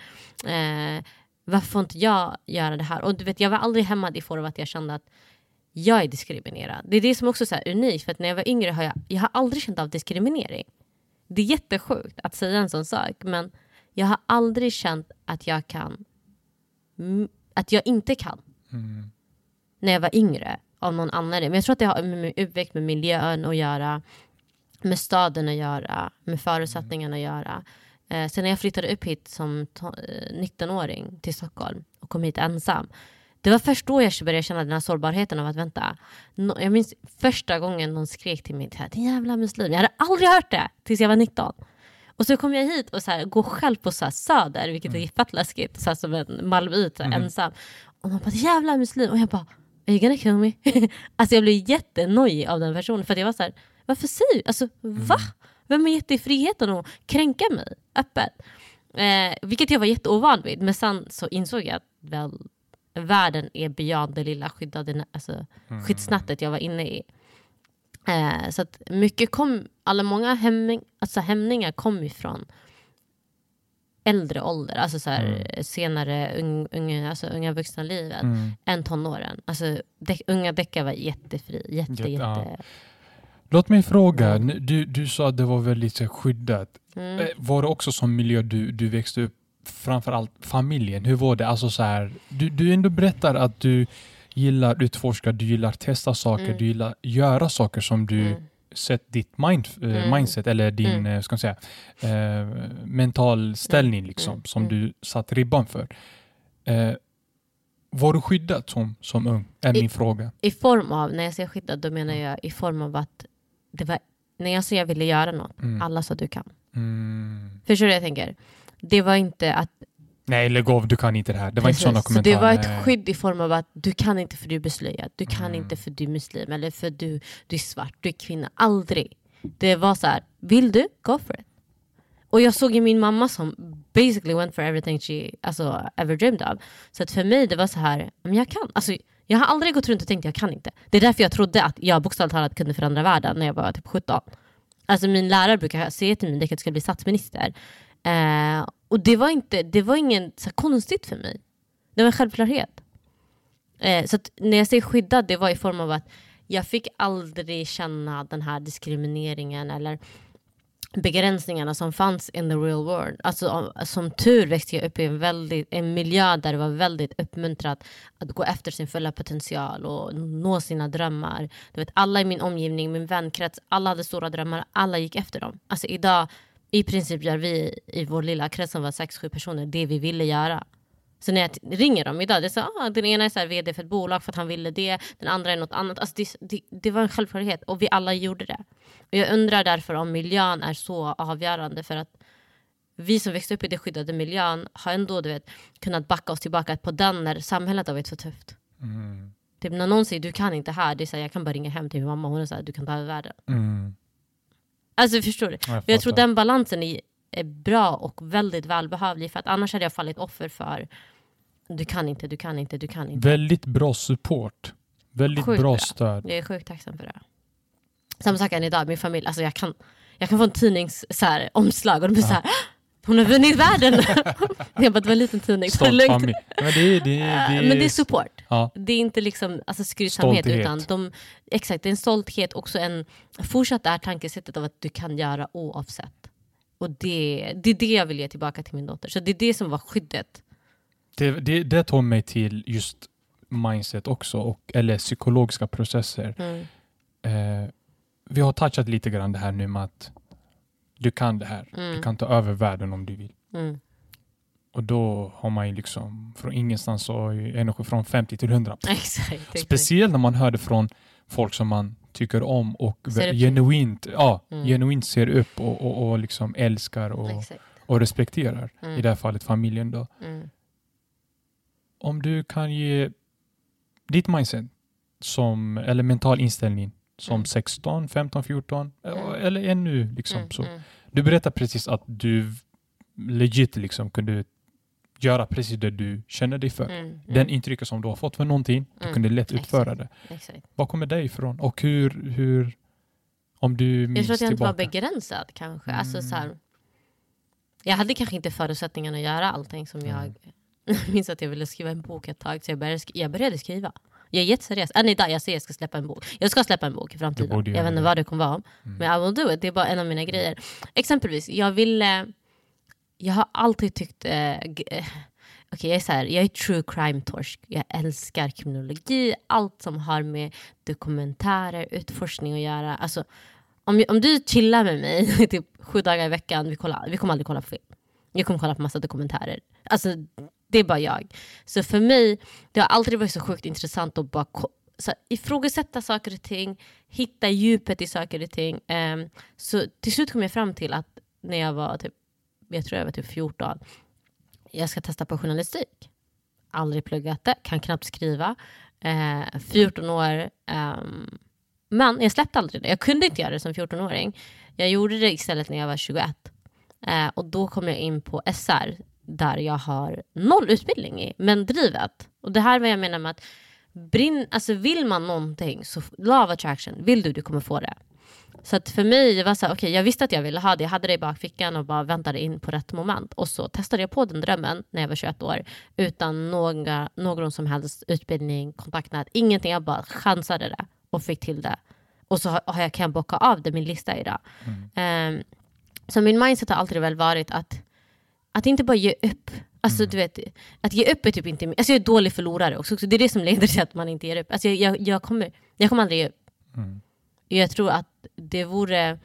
Eh, varför får inte jag göra det här? Och du vet, jag var aldrig hämmad i form av att jag kände att jag är diskriminerad. Det är det som också är unikt, för att när jag var yngre har jag, jag har aldrig känt av diskriminering. Det är jättesjukt att säga en sån sak, men jag har aldrig känt att jag kan, att jag inte kan Mm. när jag var yngre av någon annan. Men jag tror att det har med min uppväxt, med miljön att göra, med staden att göra, med förutsättningarna att göra. Eh, sen när jag flyttade upp hit som to- eh, 19-åring till Stockholm och kom hit ensam. Det var först då jag började känna den här sårbarheten av att vänta. Nå- jag minns första gången någon skrek till mig, din jävla muslim. Jag hade aldrig hört det tills jag var 19. Och så kom jag hit och så här, går själv på så här söder, vilket är fett läskigt, så här, som en malmöit, här, ensam. Och man bara jävla muslim. Och jag bara, are you gonna kill me? alltså jag blev jättenojig av den personen. För jag var så här, varför säger du? Alltså va? Vem har gett dig friheten att kränka mig öppet? Eh, vilket jag var jätteovan vid. Men sen så insåg jag att väl, världen är beyond det lilla skyddade, alltså, skyddsnätet jag var inne i. Eh, så att mycket kom, alla många hämning, alltså hämningar kom ifrån äldre ålder, alltså så här, senare ung, unga, alltså unga vuxna livet Mm. än tonåren. Alltså, de, unga deckare var jättefri, jätte, Jätte- jätte... ja. Låt mig fråga, du, du sa att det var väldigt skyddat. Mm. Eh, Var det också som miljö du, du växte upp, framförallt familjen? Hur var det? Alltså så här, du, du ändå berättar att du gillar utforska, du gillar testa saker, Mm. du gillar göra saker som du Mm. sett ditt mind, eh, Mm. mindset eller din Mm. eh, ska man säga, eh, mental ställning liksom, Mm. som Mm. du satt ribban för. Eh, var du skyddad som, som ung? Är I- min fråga. I form av, när jag säger skyddad, då menar jag i form av att det var, när jag sa jag ville göra något, Mm. alla sa du kan. Mm. Förstår du vad jag tänker? Det var inte att Nej, lägg av, du kan inte det här. Det var Precis. inte sådana Så kommentarer. det var ett skydd i form av att du kan inte för du är beslöjad, du kan Mm. inte för du är muslim, eller för du, du är svart, du är kvinna. Aldrig. Det var så här, vill du? Go for it. Och jag såg ju min mamma som basically went for everything she alltså, ever dreamed of. Så att för mig det var så här, men jag kan. Alltså, jag har aldrig gått runt och tänkt jag kan inte. Det är därför jag trodde att jag bokstavligt talat kunde förändra världen när jag var typ 17. Alltså min lärare brukar säga till mig att jag ska bli statsminister. Eh, och det var, inte, det var ingen så konstigt för mig. Det var en självklarhet. Eh, så att när jag säger skyddad, det var i form av att jag fick aldrig känna den här diskrimineringen eller begränsningarna som fanns in the real world. Alltså, som tur växte jag upp i en, väldigt, en miljö där det var väldigt uppmuntrat att gå efter sin fulla potential och nå sina drömmar. Du vet, alla i min omgivning, min vänkrets, alla hade stora drömmar, alla gick efter dem. Alltså idag, i princip gör vi i vår lilla krets som var sex sju personer det vi ville göra. Så när jag ringer dem idag, det är så, ah, den ena är så här vd för ett bolag för att han ville det, den andra är något annat. Alltså det, det, det var en självklarhet och vi alla gjorde det. Och jag undrar därför om miljön är så avgörande för att vi som växte upp i den skyddade miljön har ändå du vet, kunnat backa oss tillbaka på den när samhället har varit för tufft. Mm. Typ när någon säger du kan inte här, det är så här, jag kan bara ringa hem till min mamma hon är så här, du kan ta över världen. Mm. Alltså förstår du? Jag, jag tror den balansen är, är bra och väldigt välbehövlig för att annars hade jag fallit offer för du kan inte, du kan inte, du kan inte. Väldigt bra support. Väldigt Sjukt bra bra. stöd. Jag är sjukt tacksam för det. Samma sak än idag, min familj, alltså jag kan, jag kan få en tidnings så här, omslag och de blir så här hon har vunnit världen! jag bara, det var en liten tidning, det Stolt lugnt. familj. Men det, är- det, det, Men det är support. ja, Det är inte liksom alltså, skrytsamhet utan de, exakt, det är en stolthet, också en fortsatt det här tankesättet av att du kan göra oavsett. Och det, det är det jag vill ge tillbaka till min dotter. Så det är det som var skyddet. det, det, det tar mig till just mindset också, och, eller psykologiska processer. Mm. Eh, vi har touchat lite grann det här nu med att du kan det här. Du Mm. kan ta över världen om du vill. Mm. Och då har man ju liksom från ingenstans så energi från 50 till 100. Exakt. Speciellt när man hör det från folk som man tycker om och genuint, ja, Mm. genuint ser upp och, och, och liksom älskar och, Exakt. och respekterar. Mm. I det här fallet familjen. Då. Mm. Om du kan ge ditt mindset som, eller mental inställning som Mm. 16, 15, 14 Mm. eller ännu liksom Mm. så. Mm. Du berättade precis att du legit liksom kunde göra precis det du känner dig för. Mm. Mm. Den intrycket som du har fått för någonting, du Mm. kunde lätt utföra Exakt. det. Exakt. Var kommer det ifrån? Och hur, hur om du Jag minns tror att jag inte var begränsad kanske. Alltså, Mm. så här, jag hade kanske inte förutsättningarna att göra allting som jag... Jag minns att jag ville skriva en bok ett tag, så jag började, jag började skriva. Jag är jätteseriös. Än idag, jag säger jag ska släppa en bok. Jag ska släppa en bok i framtiden. Jag vet inte vad det kommer vara om. Mm. Men I will do it. Det är bara en av mina grejer. Exempelvis, jag ville... Jag har alltid tyckt... Eh, eh, Okej, jag är så här, jag är true crime-torsk. Jag älskar kriminologi, allt som har med dokumentärer, utforskning att göra. Alltså, om, om du chillar med mig typ sju dagar i veckan, vi, kollar, vi kommer aldrig kolla på film. Jag kommer kolla på massa dokumentärer. Alltså, det är bara jag. Så för mig, det har aldrig varit så sjukt intressant att bara så ifrågasätta saker och ting, hitta djupet i saker och ting. Um, så till slut kom jag fram till att när jag var typ, jag tror jag var typ 14, jag ska testa på journalistik. Aldrig pluggat det, kan knappt skriva. Ehm, uh, 14 år. um, men jag släppte aldrig det. Jag kunde inte göra det som 14-åring. Jag gjorde det istället när jag var 21. Uh, och då kom jag in på SR där jag har noll utbildning i, men drivet. Och det här är vad jag menar med att brinn, alltså vill man någonting, så of attraction, vill du, du kommer få det. Så att för mig, det var så här, okej, jag visste att jag ville ha det, jag hade det i bakfickan och bara väntade in på rätt moment. Och så testade jag på den drömmen när jag var 21 år utan några, någon som helst utbildning, kontaktnät, ingenting. Jag bara chansade det och fick till det. Och så har har jag, kan jag bocka av det min lista idag. Ehm, så min mindset har alltid väl varit att, att inte bara ge upp. Alltså, du vet, att ge upp är typ inte... Alltså jag är dålig förlorare också. Så det är det som leder till att man inte ger upp. Alltså jag, jag, jag, kommer, jag kommer aldrig ge upp. Mm. Jag tror att det vore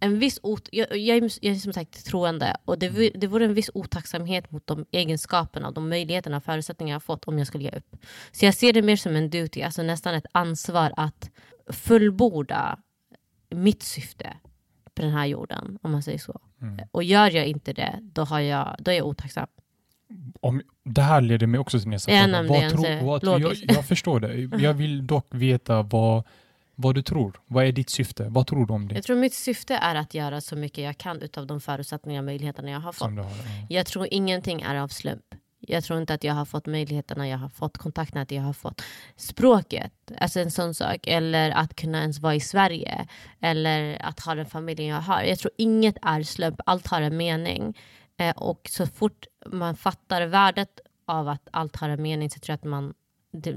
en viss ot- jag, jag, är, jag är som sagt troende och det, v- det vore en viss otacksamhet mot de egenskaperna, de möjligheterna och förutsättningar jag fått om jag skulle ge upp. Så jag ser det mer som en duty, alltså nästan ett ansvar att fullborda mitt syfte på den här jorden, om man säger så. Mm. Och gör jag inte det, då, har jag, då är jag otacksam. Om, det här leder mig också till nästa Ja, fråga. Vad så tror, vad, jag, jag förstår det. Jag vill dock veta vad, vad du tror. Vad är ditt syfte? Vad tror du om det? Jag tror mitt syfte är att göra så mycket jag kan utav de förutsättningar och möjligheterna jag har fått. Har, ja. Jag tror ingenting är av slump. Jag tror inte att jag har fått möjligheterna jag har fått, kontaktnät jag har fått. Språket, alltså en sån sak. Eller att kunna ens vara i Sverige. Eller att ha den familjen jag har. Jag tror inget är slump, allt har en mening. Eh, och så fort man fattar värdet av att allt har en mening så tror jag att man, det,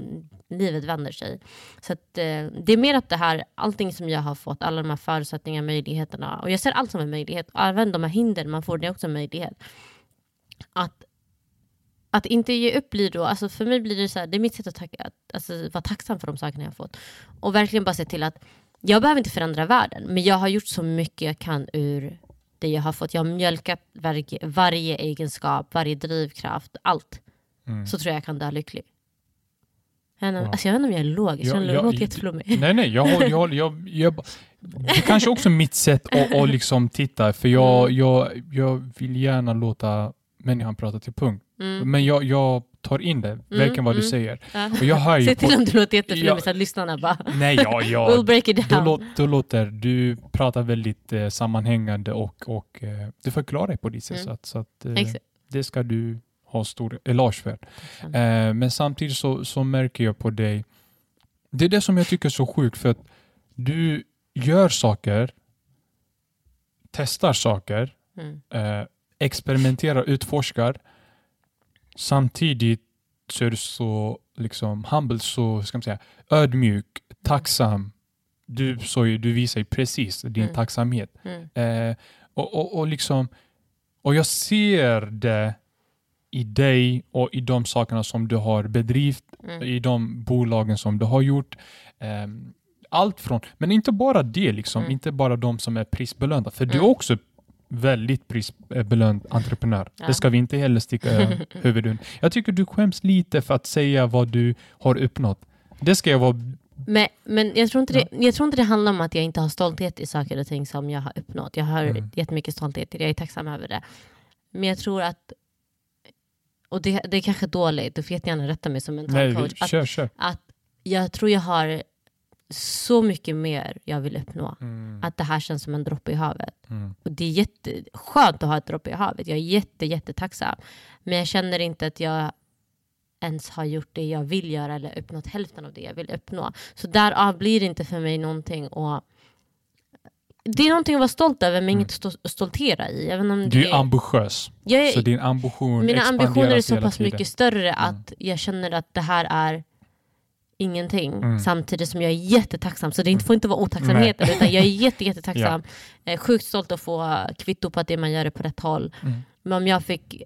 livet vänder sig. Så att, eh, det är mer att det här, allting som jag har fått, alla de här förutsättningarna, möjligheterna. Och jag ser allt som en möjlighet. Även de här hinder man får, det är också en möjlighet. Att att inte ge upp blir då, alltså för mig blir det så här, det är mitt sätt att, tacka, att alltså, vara tacksam för de sakerna jag har fått. Och verkligen bara se till att jag behöver inte förändra världen, men jag har gjort så mycket jag kan ur det jag har fått. Jag har mjölkat varje, varje egenskap, varje drivkraft, allt. Mm. Så tror jag jag kan dö lycklig. Jag, vet inte- alltså jag vet inte om jag är logisk, Ja, jag, ja, låter jätteflummig. Nej, nej, jag, jag, jag, jag, det är kanske också mitt sätt att, att liksom titta, för jag, jag, jag vill gärna låta människan prata till punkt. Mm. Men jag, jag tar in det, verkligen vad du mm. säger. Ja. Och jag hör ju Se till på- om du låter jätteflummig så att lyssnarna bara Nej, ja, ja. We'll break it Då, down. låt, då låter du pratar väldigt eh, sammanhängande och, och eh, du förklarar på ditt sätt. Mm. Så att, så att, eh, det ska du ha stor eloge för. Eh, men samtidigt så, så märker jag på dig, det är det som jag tycker är så sjukt för att du gör saker, testar saker, Mm. Eh, experimenterar, utforskar. Samtidigt så är du så liksom humble, så ska man säga, ödmjuk, tacksam. Du, så, du visar ju precis din Mm. tacksamhet. Mm. Eh, och, och, och, liksom, och jag ser det i dig och i de sakerna som du har bedrivit, Mm. i de bolagen som du har gjort. Ehm, allt från, men inte bara det, liksom, Mm. inte bara de som är prisbelönta, för du är Mm. också väldigt prisbelönt entreprenör. Ja. Det ska vi inte heller sticka eh, huvudet. Jag tycker du skäms lite för att säga vad du har uppnått. Det ska jag vara... Men, men jag, tror inte det, jag tror inte det handlar om att jag inte har stolthet i saker och ting som jag har uppnått. Jag har Mm. jättemycket stolthet i det, jag är tacksam över det. Men jag tror att, och det, det är kanske dåligt, du får jättegärna rätta mig som mental Nej, coach, att, kör, kör. att jag tror jag har så mycket mer jag vill uppnå. Mm, Att det här känns som en droppe i havet. mm, Och det är jätteskönt att ha ett droppe i havet. Jag är jätte, jättetacksam. Men jag känner inte att jag ens har gjort det jag vill göra eller uppnått hälften av det jag vill uppnå. Så därav blir det inte för mig någonting att... Det är någonting att vara stolt över men inget att stoltera i. Även om Mm. Du det, är ambitiös, jag är, så din ambition mina ambitioner är så pass mycket större att jag känner att det här är ingenting. Mm. Samtidigt som jag är jättetacksam. Så det får inte vara otacksamheten utan jag är jätte, jättetacksam. Eh, Sjukt stolt att få kvitto på att det man gör är på rätt håll. Mm. Men om jag fick,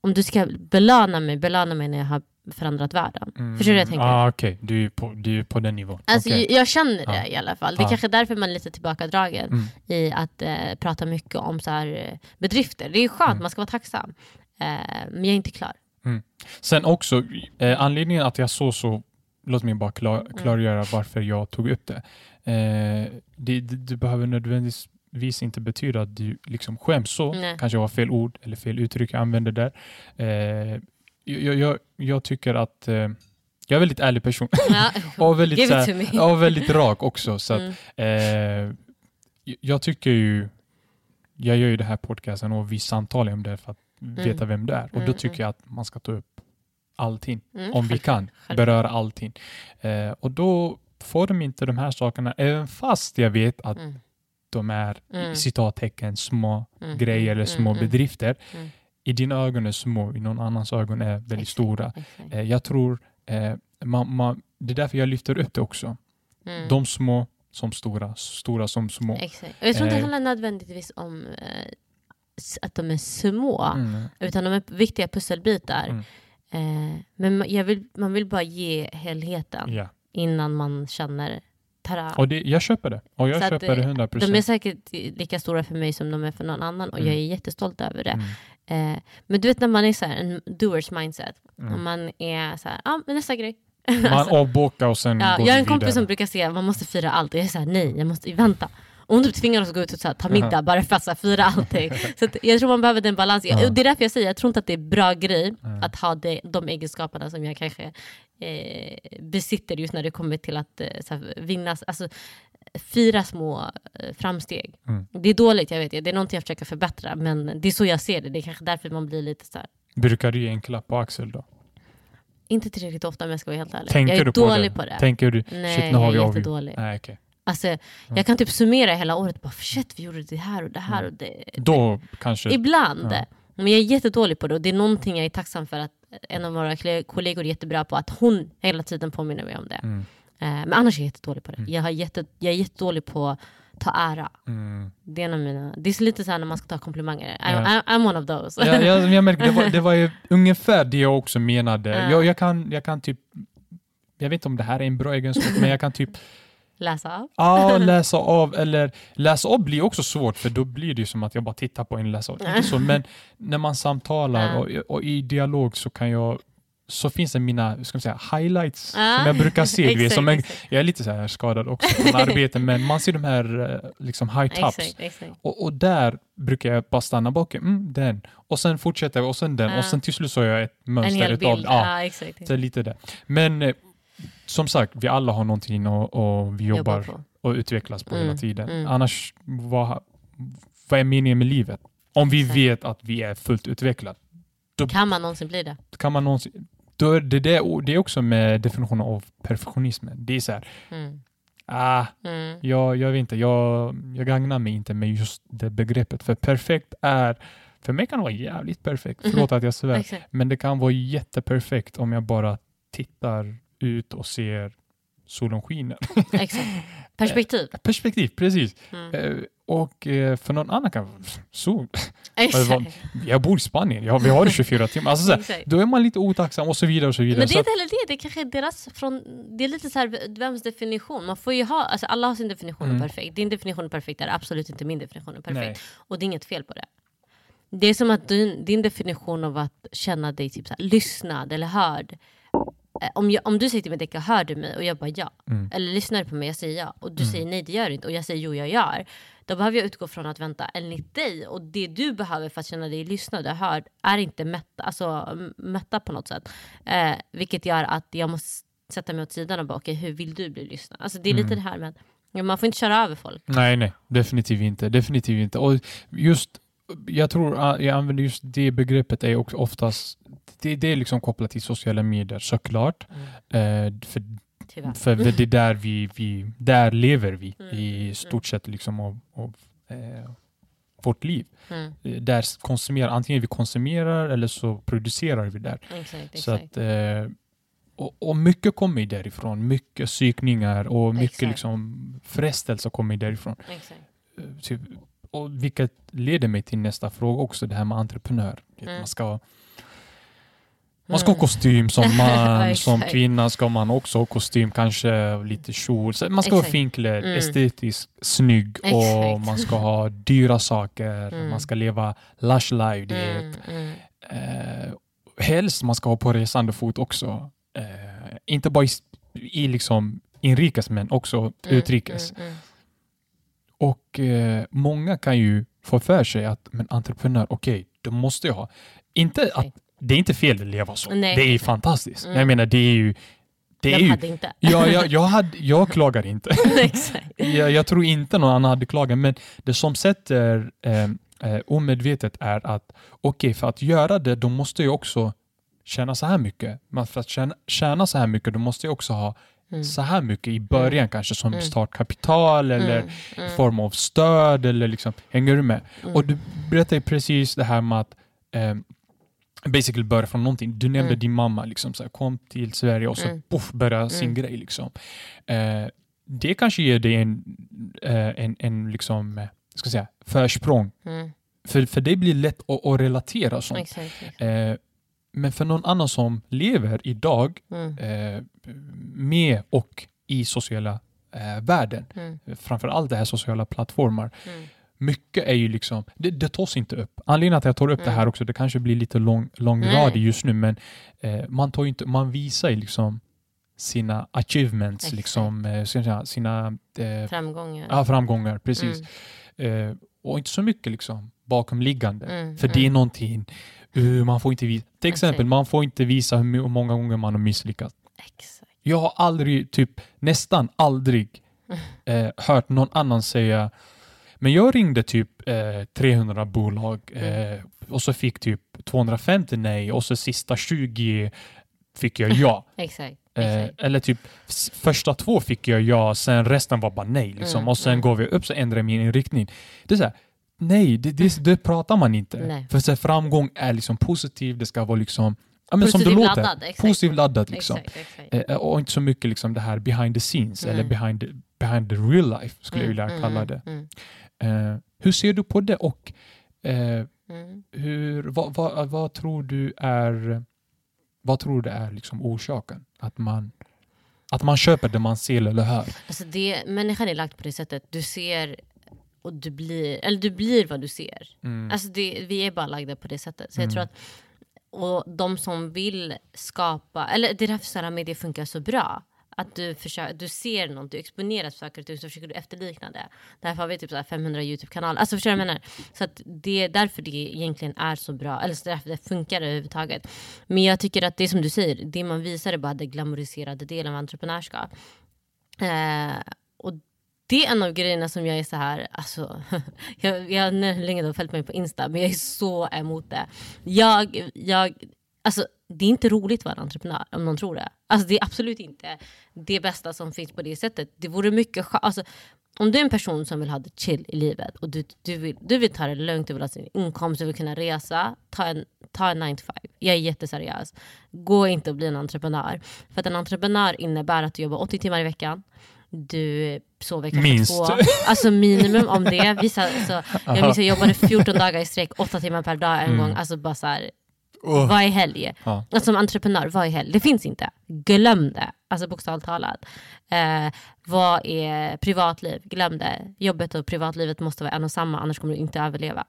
om du ska belöna mig, belöna mig när jag har förändrat världen. Mm. Förstår du vad jag tänker? Ah, Okej, du, är på, du är på den nivån. Alltså, Okej. jag, jag känner det Ja. i alla fall. Det är Ja. kanske därför man är lite tillbakadragen Mm. i att eh, prata mycket om så här, eh, bedrifter. Det är skönt, Mm. man ska vara tacksam. Eh, men jag är inte klar. Sen också, eh, anledningen att jag såg så, låt mig bara klar, Mm. klargöra varför jag tog upp det. Eh, det, det. Det behöver nödvändigtvis inte betyda att du liksom skäms så. Nej. Kanske var fel ord eller fel uttryck jag använde där. Eh, jag, jag, jag tycker att eh, jag är en väldigt ärlig person Ja. och väldigt, Give så it här, to me. och väldigt rak också. Så att, Mm. Eh, jag tycker ju, jag gör ju det här podcasten och vi samtalar om det för att veta vem du är. Och då Mm, tycker jag att man ska ta upp allting, Mm, om vi kan, beröra allting. Eh, och då får de inte de här sakerna, även fast jag vet att Mm. de är Mm. citattecken små Mm, grejer eller mm, små mm, bedrifter. Mm. I dina ögon är små, i någon annans ögon är väldigt Exakt, stora. exakt. Eh, jag tror, eh, man, man, det är därför jag lyfter upp det också. De små som stora, stora som små. Exakt. Jag tror inte det Eh. handlar nödvändigtvis om eh, att de är små, utan de är viktiga pusselbitar. Eh, men jag vill, man vill bara ge helheten Ja. innan man känner tada. Och det, jag köper det. Och jag Så att, köper det eh, 100 De är säkert lika stora för mig som de är för någon annan och Mm. jag är jättestolt över det. Mm. Eh, men du vet när man är så här, en doers mindset, och Mm. man är så här, ja men nästa grej. Man Alltså, avbokar och sen ja, går jag har en kompis vidare. som brukar säga man måste fira allt och jag är såhär nej, jag måste vänta. Och hon typ tvingar oss att gå ut och så här, ta middag bara för att fira allting. så att jag tror man behöver den balansen. Ja. Och Det är därför jag säger, jag tror inte att det är bra grej att ha det, de egenskaperna som jag kanske eh, besitter just när det kommer till att eh, så här, vinna, alltså fira små eh, framsteg. Mm. Det är dåligt, jag vet, det är någonting jag försöker förbättra men det är så jag ser det. Det är kanske därför man blir lite så här, Brukar du ge en klapp på axel då? inte tillräckligt ofta om jag ska vara helt ärlig. Tänker jag är du på dålig det? på det. Tänker du, Nej, shit nu har jag vi jättedålig. Nej, okej. Alltså, Jag kan typ summera hela året, bara shit vi gjorde det här och det här Mm. och det. Då kanske... Ibland. Ja. Men jag är jättedålig på det och det är någonting jag är tacksam för att en av våra kollegor är jättebra på, att hon hela tiden påminner mig om det. Mm. Eh, men annars är jag jättedålig på det. Mm. Jag, har jätte, jag är jättedålig på att ta ära. Mm. Det är, en av mina, det är så lite så här när man ska ta komplimanger. I'm, I'm one of those. Ja, jag, jag märker, det, var, det var ju ungefär det jag också menade. Ja. Jag, jag, kan, jag kan typ... Jag vet inte om det här är en bra egenskap, men jag kan typ Läsa av. ja, läsa av. Eller läsa av blir också svårt, för då blir det som att jag bara tittar på en läsa av. Inte så, men när man samtalar och, och i dialog så kan jag så finns det mina ska man säga, highlights Ja. som jag brukar se. Exakt, som en, exakt. jag är lite så här skadad också från arbete, men man ser de här eh, liksom high tops. Exakt, exakt. Och, och där brukar jag bara stanna bak, mm, den. Och sen fortsätter jag och sen den. Ja. Och sen till slut så har jag ett En mönster hel utav bild. Ja, Ja, exakt. det är lite det. Men eh, som sagt, vi alla har någonting och, och vi jobbar på. och utvecklas på hela Mm, tiden. mm. Annars, vad, vad är meningen med livet? Om vi Exakt. vet att vi är fullt utvecklade. Då Kan man någonsin bli det? kan man någonsin... Då är det, det, det är också med definitionen av perfektionismen. Det är så här, Mm. ah, Mm. jag, jag vet inte, jag, jag gagnar mig inte med just det begreppet. För perfekt är, för mig kan det vara jävligt perfekt, Mhm. förlåt att jag svär, men det kan vara jätteperfekt om jag bara tittar ut och ser solen skiner. Exakt. Perspektiv. Perspektiv, precis. Mm. Eh, och eh, för någon annan kan sol. Exakt. Jag bor i Spanien, ja, vi har det 24 timmar. Alltså, så här, Exakt. då är man lite otacksam och så vidare. och så vidare. Men det är inte heller det, det är kanske deras från, det är lite så här, vems definition. Man får ju ha, alltså alla har sin definition Mm. perfekt. Din definition av perfekt är absolut inte min definition av perfekt. Nej. Och det är inget fel på det. Det är som att din, din definition av att känna dig typ så lyssnad eller hörd. Eh, Om, jag, om du säger till mig Decka, hör du mig? Och jag bara ja. Mm. Eller lyssnar du på mig? Jag säger ja. Och du säger nej det gör du inte. Och jag säger jo jag gör. Då behöver jag utgå från att vänta enligt dig. Och det du behöver för att känna dig lyssnad och hörd är inte mätta, alltså, mätta på något sätt. Eh, vilket gör att jag måste sätta mig åt sidan och bara okej hur vill du bli lyssnad? Alltså det är lite det här med man får inte köra över folk. Nej, nej, definitivt inte. Definitivt inte. Och just, jag tror att jag använder just det begreppet är också oftast, det, det är liksom kopplat till sociala medier såklart. Mm. Eh, för, Tyvärr. för det är där vi, vi där lever vi Mm, i stort sett liksom av, av eh, vårt liv. Mm. Eh, Där konsumerar, antingen vi konsumerar eller så producerar vi där. Exakt, Så exakt. att, eh, och, och mycket kommer därifrån. Mycket psykningar och mycket Exakt. liksom frestelse kommer därifrån. exakt. Eh, Typ, och vilket leder mig till nästa fråga också, det här med entreprenör. Mm. Man ska man ska ha Mm. kostym som man, som kvinna ska man också ha kostym, kanske lite kjol. Man ska vara finklädd, Mm. estetiskt snygg och Exakt. man ska ha dyra saker, Mm. man ska leva lush life. Det Mm, mm. eh, helst man ska ha på resande fot också. Eh, inte bara i, i liksom inrikes men också Mm, utrikes. Och eh, många kan ju få för sig att men entreprenör, okej, då måste jag ha. Inte att, det är inte fel att leva så. Nej. Det är fantastiskt. Mm. Jag menar, det är ju... Det är ju hade inte? ja, jag, jag, hade, jag klagar inte. jag, jag tror inte någon annan hade klagat, men det som sätter eh, eh, omedvetet är att okej, för att göra det, då måste jag också tjäna så här mycket. Men för att tjäna, tjäna så här mycket, då måste jag också ha Mm. så här mycket i början kanske som Mm. startkapital eller Mm, mm. form av stöd eller liksom, hänger du med? Mm. Och du berättade precis det här med att eh, basically börja från någonting. Du nämnde Mm. din mamma, liksom, så här, kom till Sverige och så Mm. poff, börja sin Mm. grej. Liksom. Eh, det kanske ger dig en, eh, en, en liksom, eh, ska säga, försprång. Mm. För, för det blir lätt att, att relatera sånt. Exakt. Eh, men för någon annan som lever idag Mm. eh, med och i sociala eh, världen, Mm. framför allt det här sociala plattformar, Mm. mycket är ju liksom, det, det tas inte upp. Anledningen att jag tar upp det här Mm. också, det kanske blir lite lång, långradig just nu, men eh, man, tar inte, man visar ju liksom sina achievements, Exakt. liksom, eh, säga, sina eh, Framgångar. ja, framgångar, precis. Mm. Eh, och inte så mycket liksom bakomliggande. Mm, För det är någonting, uh, man får inte visa, till exempel, man får inte visa hur många gånger man har misslyckats. Exakt. Jag har aldrig, typ nästan aldrig eh, hört någon annan säga men jag ringde typ eh, 300 bolag eh, och så fick typ 250 nej och så sista 20 fick jag ja. Exakt. Eh, eller typ första två fick jag ja, sen resten var bara nej. Liksom. Mm, och sen mm. går vi upp så ändrar jag min inriktning. Det är så här, nej, det, det, det pratar man inte. Nej. För så framgång är liksom positiv, det ska vara liksom ja, men som det låter. laddad. Positivt laddat liksom. Exakt, exakt. Eh, och inte så mycket liksom det här behind the scenes Mm. eller behind the, behind the real life skulle jag vilja Mm, kalla mm, det. mm, Eh, hur ser du på det och eh, mm. hur, vad, vad, vad tror du är vad tror du är liksom orsaken? Att man, att man köper det man ser eller hör? Alltså det, människan är lagd på det sättet. Du ser och du blir, eller du blir vad du ser. Mm. Alltså det, vi är bara lagda på det sättet. Så jag Mm. tror att och de som vill skapa, eller det är därför sociala medier funkar så bra. Att du, försöker, du ser något, du exponeras för saker och ting, så försöker du efterlikna det. Därför har vi typ så här 500 YouTube-kanaler. Alltså förstår du vad jag menar? Så att det är därför det egentligen är så bra, eller så därför det funkar överhuvudtaget. Men jag tycker att det som du säger, det man visar är bara den glamoriserade delen av entreprenörskap. Eh, det är en av grejerna som jag är så här, alltså, jag, jag har länge då följt mig på Insta, men jag är så emot det. Jag, jag, alltså, det är inte roligt att vara entreprenör om någon tror det. Alltså, det är absolut inte det bästa som finns på det sättet. Det vore mycket alltså, om du är en person som vill ha det chill i livet och du, du, vill, du vill ta det lugnt, du vill ha sin inkomst, du vill kunna resa, ta en, ta en 9 to 5. Jag är jätteseriös. Gå inte och bli en entreprenör. För att en entreprenör innebär att du jobbar 80 timmar i veckan, du sover kanske Minst. två, alltså minimum om det. Vissa, alltså, jag minns jag jobbade 14 dagar i sträck, 8 timmar per dag en Mm. gång. Alltså bara så här, Oh. vad är helg? Ja. Alltså, som entreprenör, vad är helg? Det finns inte. Glöm det. Alltså bokstavligt talat. Eh, vad är privatliv? Glöm det. Jobbet och privatlivet måste vara en och samma, annars kommer du inte överleva.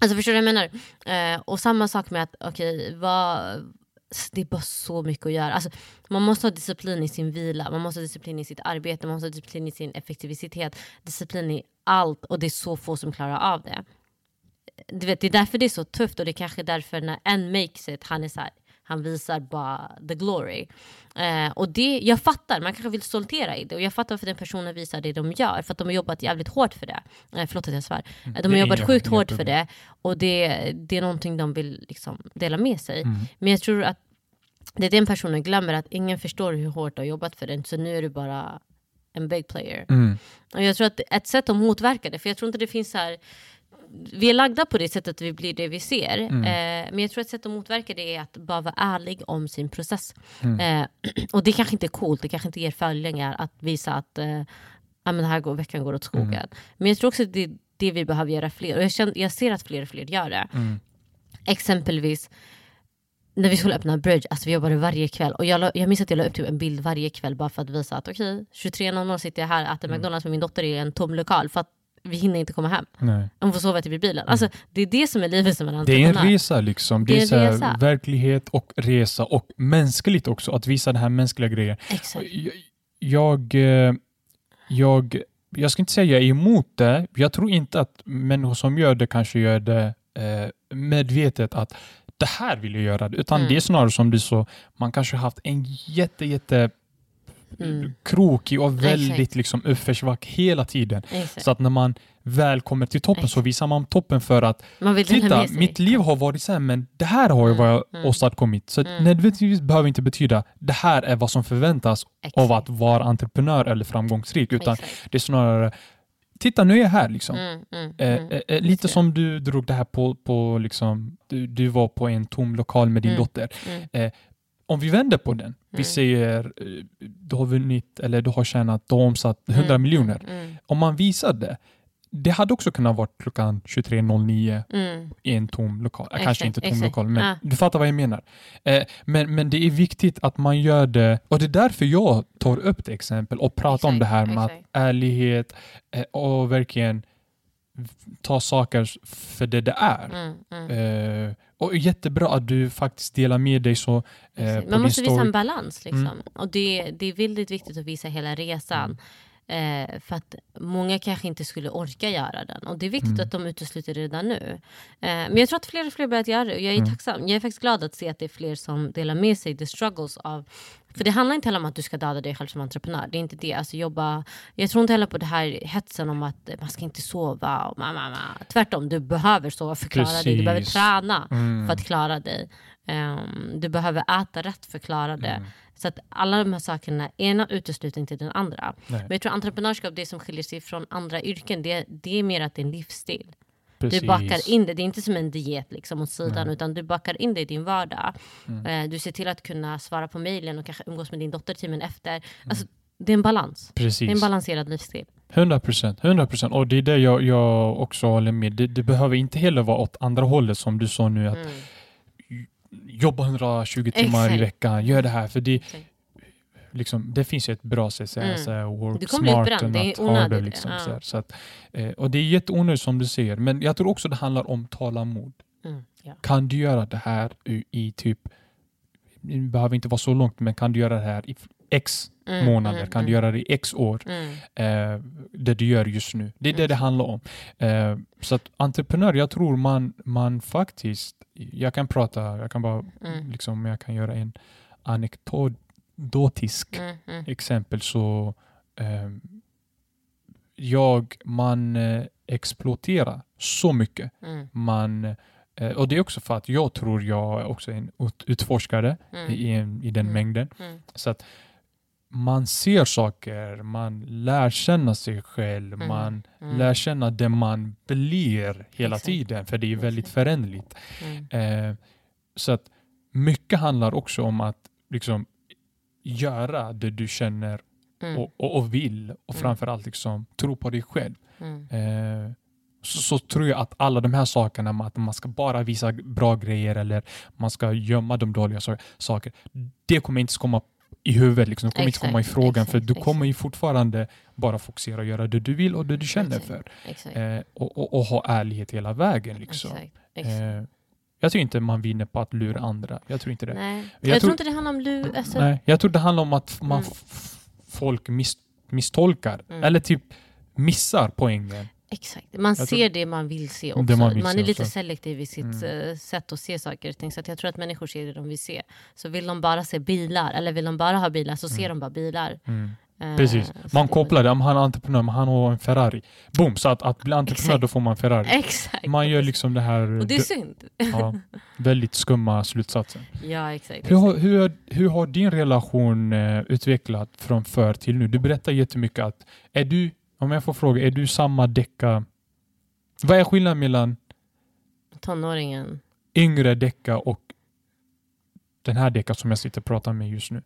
Alltså förstår du vad jag menar? Eh, och samma sak med att, okej, vad... Det är bara så mycket att göra. Alltså, man måste ha disciplin i sin vila, man måste ha disciplin i sitt arbete, man måste ha disciplin i sin effektivitet, disciplin i allt och det är så få som klarar av det du vet, det är därför det är så tufft och det är kanske därför när en makes it, han är så här, han visar bara the glory. Eh, och det, jag fattar, man kanske vill stoltera i det och jag fattar varför den personen visar det de gör, för att de har jobbat jävligt hårt för det. Eh, förlåt att jag svär. Eh, De har jobbat inga- sjukt inga hårt för det och det, det är någonting de vill liksom dela med sig. Mm. Men jag tror att det är den personen glömmer, att ingen förstår hur hårt du har jobbat för det, så nu är du bara en big player. Mm. Och jag tror att ett sätt att motverka det, för jag tror inte det finns så här vi är lagda på det sättet att vi blir det vi ser. Mm. Eh, men jag tror att sätt att motverka det är att bara vara ärlig om sin process. Mm. Eh, och det kanske inte är coolt, det kanske inte ger följningar att visa att eh, men här går, veckan går åt skogen. Mm. Men jag tror också att det är det vi behöver göra fler. Och jag, känner, jag ser att fler och fler gör det. Mm. Exempelvis när vi skulle öppna Bridge, alltså vi jobbade varje kväll. Och jag, la, jag minns att jag la upp typ en bild varje kväll bara för att visa att okej, 23.00 sitter jag här och äter Mm. McDonalds med min dotter i en tom lokal. För att vi hinner inte komma hem. Nej. Hon får sova till vid bilen. Alltså, det är det som är livet som en Mm. Det är entreprenör. en resa liksom. Det, Det är en resa. verklighet och resa och mänskligt också. Att visa den här mänskliga grejen. Exakt. Jag, jag, eh, jag, jag ska inte säga jag är emot det. Jag tror inte att människor som gör det kanske gör det eh, medvetet att det här vill jag göra. Utan Mm. det är snarare som du sa, man kanske har haft en jätte, jätte Mm. krokig och väldigt Exakt. liksom uppförsback hela tiden. Exakt. Så att när man väl kommer till toppen så Exakt. visar man toppen för att Titta, mitt liv har varit så här, men det här har ju Mm, vad jag mm. åstadkommit. Så Mm. nödvändigtvis behöver inte betyda det här är vad som förväntas av att vara entreprenör eller framgångsrik. Utan det är snarare, titta nu är jag här liksom. Mm, mm, Eh, mm. eh, eh, lite Just det. som du drog det här på, på liksom, du, du var på en tom lokal med din Mm. dotter. Mm. Om vi vänder på den, vi Mm. säger eh, du har vunnit eller du har tjänat, du har omsatt 100 Mm, miljoner. Mm, Om man visar det, det hade också kunnat vara klockan 23.09 mm, i en tom lokal. Eh, Exakt, Kanske inte tom exakt. lokal, men Ja. du fattar vad jag menar. Eh, men, men det är viktigt att man gör det, och det är därför jag tar upp det exempel och pratar om Exakt, det här med ärlighet eh, och verkligen ta saker för det det är. mm, mm. Eh, och jättebra att du faktiskt delar med dig så eh, Man måste visa en balans. Liksom. Mm. Och det, det är väldigt viktigt att visa hela resan. Eh, för att många kanske inte skulle orka göra den. Och det är viktigt Mm. att de utesluter det redan nu. Eh, men jag tror att fler och fler börjat göra det. Och jag är Mm. tacksam. Jag är faktiskt glad att se att det är fler som delar med sig the struggles av för det handlar inte heller om att du ska döda dig själv som entreprenör. Det är inte det. Alltså jobba, jag tror inte heller på det här hetsen om att man ska inte sova. Och ma, ma, ma. Tvärtom, du behöver sova för att klara dig. Du behöver Precis. träna Mm. för att klara dig. Ehm, du behöver äta rätt för att klara det. Mm. Så att alla de här sakerna, ena utesluter inte den andra. Nej, Men jag tror entreprenörskap, det som skiljer sig från andra yrken, det, det är mer att det är en livsstil. precis. Du bakar in det, det är inte som en diet liksom åt sidan, Nej. utan du bakar in det i din vardag. Mm. Eh, du ser till att kunna svara på mejlen och kanske umgås med din dotter timmen efter. Mm. Alltså, det är en balans. Det är en Precis. balanserad livsstil. 100 procent. 100 procent. Och det är det jag, jag också håller med. Det, det behöver inte heller vara åt andra hållet som du sa nu. Att Mm. Jobba 120 timmar i Exakt. veckan, gör det här. För det, liksom, det finns ju ett bra sätt Mm. så här, work Du kommer bli smart and det är not onödigt, harder. Liksom, ja. så. Så att, eh, och det är jätteonödigt som du säger. Men jag tror också det handlar om tålamod. Mm. Ja. Kan du göra det här i, i typ, det behöver inte vara så långt, men kan du göra det här i x Mm, månader? mm, kan du mm. göra det i x år? Mm. eh, det du gör just nu. Det är det det handlar om. Eh, så att entreprenör, jag tror man, man faktiskt, jag kan prata, jag kan bara, Mm. liksom, jag kan göra en anekdotisk Mm. Mm. exempel så eh, jag, man eh, exploaterar så mycket. Mm. Man, eh, och det är också för att jag tror jag också är en ut- utforskare Mm. i, en- i den Mm. mängden. Mm. Så att man ser saker, man lär känna sig själv, Mm. man Mm. lär känna det man blir hela Exakt. tiden, för det är väldigt föränderligt. Mm. Eh, så att mycket handlar också om att liksom göra det du känner Mm. och, och, och vill och Mm. framförallt liksom tro på dig själv. Mm. Eh, så, så tror jag att alla de här sakerna att man ska bara visa bra grejer eller man ska gömma de dåliga so- saker, det kommer inte komma i huvudet, liksom. det kommer inte komma i Exakt, frågan för exakt, du kommer ju fortfarande bara fokusera och göra det du vill och det du känner Exakt. för. Exakt. Eh, och, och, och ha ärlighet hela vägen. Liksom. Exakt. Exakt. Eh, jag tror inte man vinner på att lura andra. Jag tror inte det. Nej. jag Jag, tror- tror inte det handlar om lu... Alltså, Nej, jag tror det handlar om att man Mm. folk miss, misstolkar Mm. eller typ missar poängen. Exakt. Man Jag ser tror- det man vill se också. man Man, vill är se lite också. selektiv i sitt Mm. eh, sätt att se saker och ting. Så jag tror att människor ser det de vill se. Så vill de bara se bilar, eller vill de bara ha bilar, så ser Mm. de bara bilar. Mm. Eh, Precis. Man kopplar det, om han är entreprenör, men han har en Ferrari. Boom! Så att, att bli entreprenör, Exakt. då får man Ferrari. Exakt. Man gör liksom det här Och det är synd. ja, väldigt skumma slutsatsen. Ja, exakt. Hur har, hur, hur har din relation eh, utvecklat från förr till nu? Du berättar jättemycket att, är du, om jag får fråga, är du samma Decka? Vad är skillnaden mellan Tonåringen. yngre Decka och den här Decka som jag sitter och pratar med just nu?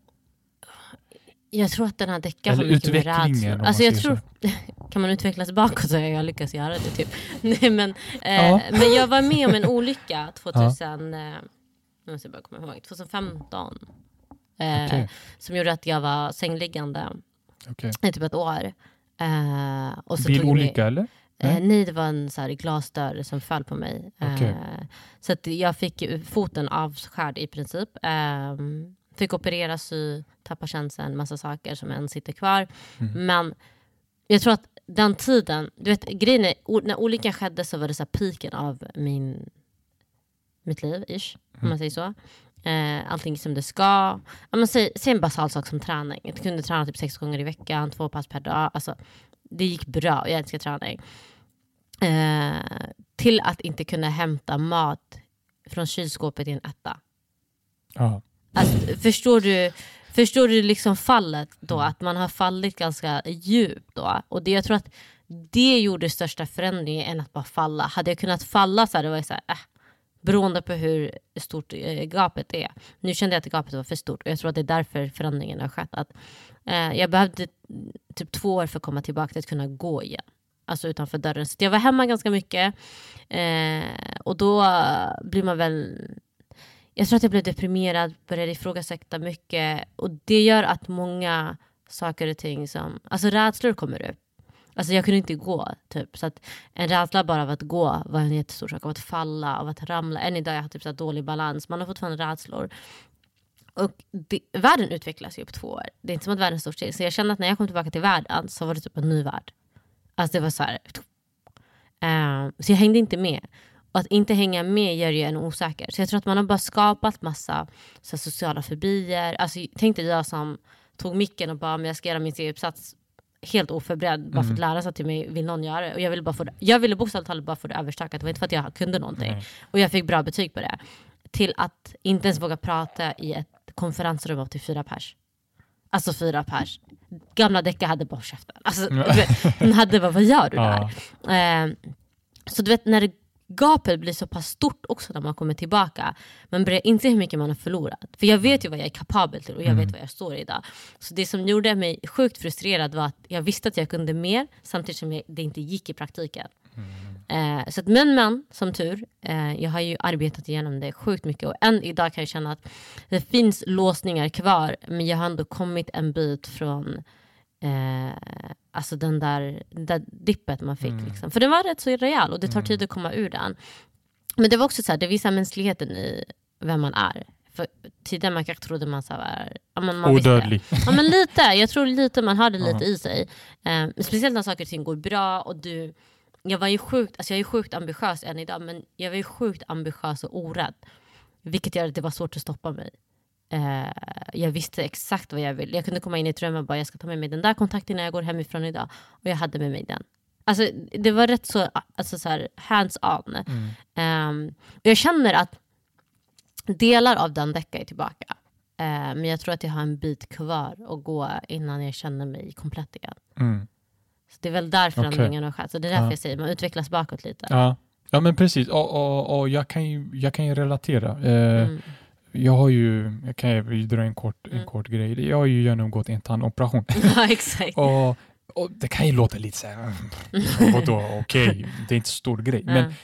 Jag tror att den här deckaren Eller har mycket med rädslor. Alltså jag tror, kan man utvecklas bakåt så har jag lyckats göra det typ. Nej, men, eh, Ja. men jag var med om en olycka 2000, eh, nu måste jag bara komma ihåg, 2015. Eh, Okej. Som gjorde att jag var sängliggande Okej. i typ ett år. Eh, och så tog det mig- Bilolycka eller? Eh, Nej? nej, det var en så här, glasdörr som föll på mig. Eh, Okej. så att jag fick foten avskärd i princip. Eh, fick operera, sy, tappa känseln, massa saker som än sitter kvar. Mm. Men jag tror att den tiden, du vet grejen är, när olyckan skedde så var det så här piken av min, mitt liv, ish, om Mm. man säger så. Eh, allting som det ska. Ja, men säg, säg en basal sak som träning. Jag kunde träna typ sex gånger i veckan, två pass per dag. Alltså, det gick bra, jag älskar träning. Eh, till att inte kunna hämta mat från kylskåpet i en etta. Ja. Alltså, förstår du, förstår du liksom fallet då? Mm. Att man har fallit ganska djupt då. Och det, jag tror att det gjorde största förändringen än att bara falla. Hade jag kunnat falla så hade det varit så här, äh, beroende på hur stort eh, gapet är. Nu kände jag att gapet var för stort och jag tror att det är därför förändringen har skett. Att, eh, jag behövde typ två år för att komma tillbaka till att kunna gå igen. Alltså utanför dörren. Så jag var hemma ganska mycket. Eh, och då blir man väl jag tror att jag blev deprimerad, började ifrågasätta mycket. Och det gör att många saker och ting som... Alltså rädslor kommer upp. Alltså jag kunde inte gå. Typ. Så att en rädsla bara av att gå var en jättestor sak. Av att falla, av att ramla. Än idag jag har typ så dålig balans. Man har fortfarande rädslor. Och det, världen utvecklas ju på två år. Det är inte som att världen står still. Så jag kände att när jag kom tillbaka till världen så var det typ en ny värld. Alltså det var så här... um, så jag hängde inte med. Och att inte hänga med gör ju en osäker. Så jag tror att man har bara skapat massa så här, sociala fobier. Alltså, tänk dig jag som tog micken och bara, men jag ska göra min C-uppsats helt oförberedd. Bara för att lära sig till mig, vill någon göra det? Och jag ville, bara få det, jag ville bokstavligt talat bara få det överstökat. Det var inte för att jag kunde någonting. Nej. Och jag fick bra betyg på det. Till att inte ens våga prata i ett konferensrum av till fyra pers. Alltså fyra pers. Gamla Decka hade bara käften. Alltså, vet, hon hade bara, vad gör du där? Ja. Eh, så du vet när det- gapet blir så pass stort också när man kommer tillbaka. Man börjar inse hur mycket man har förlorat. För jag vet ju vad jag är kapabel till och jag vet vad jag står idag. Så det som gjorde mig sjukt frustrerad var att jag visste att jag kunde mer samtidigt som jag, det inte gick i praktiken. Eh, så att, men men, som tur, eh, jag har ju arbetat igenom det sjukt mycket och än idag kan jag känna att det finns låsningar kvar men jag har ändå kommit en bit från eh, alltså den där, den där dippet man fick. Liksom. För den var rätt så rejäl och det tar tid att komma ur den. Men det var också så här, det visar mänskligheten i vem man är. För tidigare man kanske trodde man så här, ja, men man visste- Odödlig. Ja men lite, jag tror lite man har det lite i sig. Eh, speciellt när saker och ting går bra och du jag var ju sjukt, alltså jag är sjukt ambitiös än idag men jag var ju sjukt ambitiös och orädd. Vilket gör att det var svårt att stoppa mig. Eh, jag visste exakt vad jag ville. Jag kunde komma in i ett rum och bara, jag ska ta med mig den där kontakten när jag går hemifrån idag. Och jag hade med mig den. Alltså, det var rätt så, alltså, så här, hands on. Mm. Um, jag känner att delar av den veckan är tillbaka. Eh, men jag tror att jag har en bit kvar att gå innan jag känner mig komplett igen. Mm. Så det är väl där förändringen har skett. Så det är därför Ja. jag säger man utvecklas bakåt lite. Ja. ja, men precis. Och, och, och jag, kan ju, jag kan ju relatera. Eh, Mm. Jag har ju, jag kan ju dra en kort, en Mm. kort grej. Jag har ju genomgått en tandoperation. ja, exakt. och, och det kan ju låta lite så här, mm, vadå, okej, det är inte stor grej. Men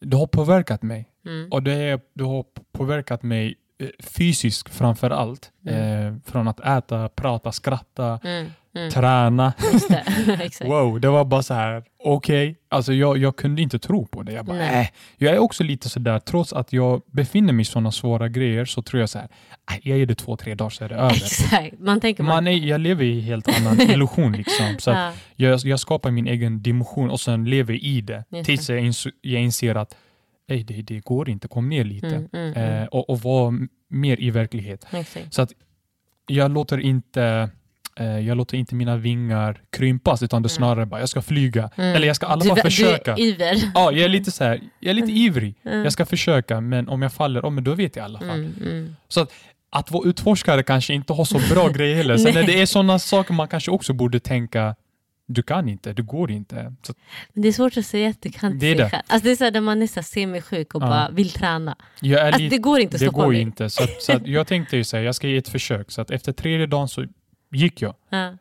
det har påverkat mig. Mm. Och det, det har påverkat mig eh, fysiskt framför allt. Mm. Eh, från att äta, prata, skratta, Mm. Mm. träna. Det. Wow, det var bara så här, okej. Alltså jag, jag kunde inte tro på det. Jag bara, Nej. äh. Jag är också lite sådär, trots att jag befinner mig i sådana svåra grejer så tror jag så här, äh, jag ger det två, tre dagar så är det över. Exakt. Man tänker man, Man är, jag lever i en helt annan illusion. Liksom. Så ja, jag, jag skapar min egen dimension och sen lever i det Just tills jag, ins jag inser att Ej, det, det går inte, kom ner lite. mm, mm, Eh, mm. och, och vara m- mer i verklighet. Exakt. Så att jag låter inte eh, jag låter inte mina vingar krympas utan det Mm. snarare bara jag ska flyga. Mm. Eller jag ska i alla Du- fall du är försöka. iver. Ja, jag är lite så här, jag är lite ivrig. Mm. Jag ska försöka men om jag faller, oh, men då vet jag i alla fall. Mm, mm. Att vara utforskare kanske inte har så bra grejer heller. Sen när det är sådana saker man kanske också borde tänka du kan inte, det går inte. Så, Men det är svårt att säga att du kan Det är inte det. Alltså det är så här, när man är semisjuk och Ja. bara vill träna. jag är Alltså det går inte att det stoppa går mig. inte. Så, så att jag tänkte ju säga, jag ska ge ett försök. Så att efter tredje dagen så gick jag. Ja.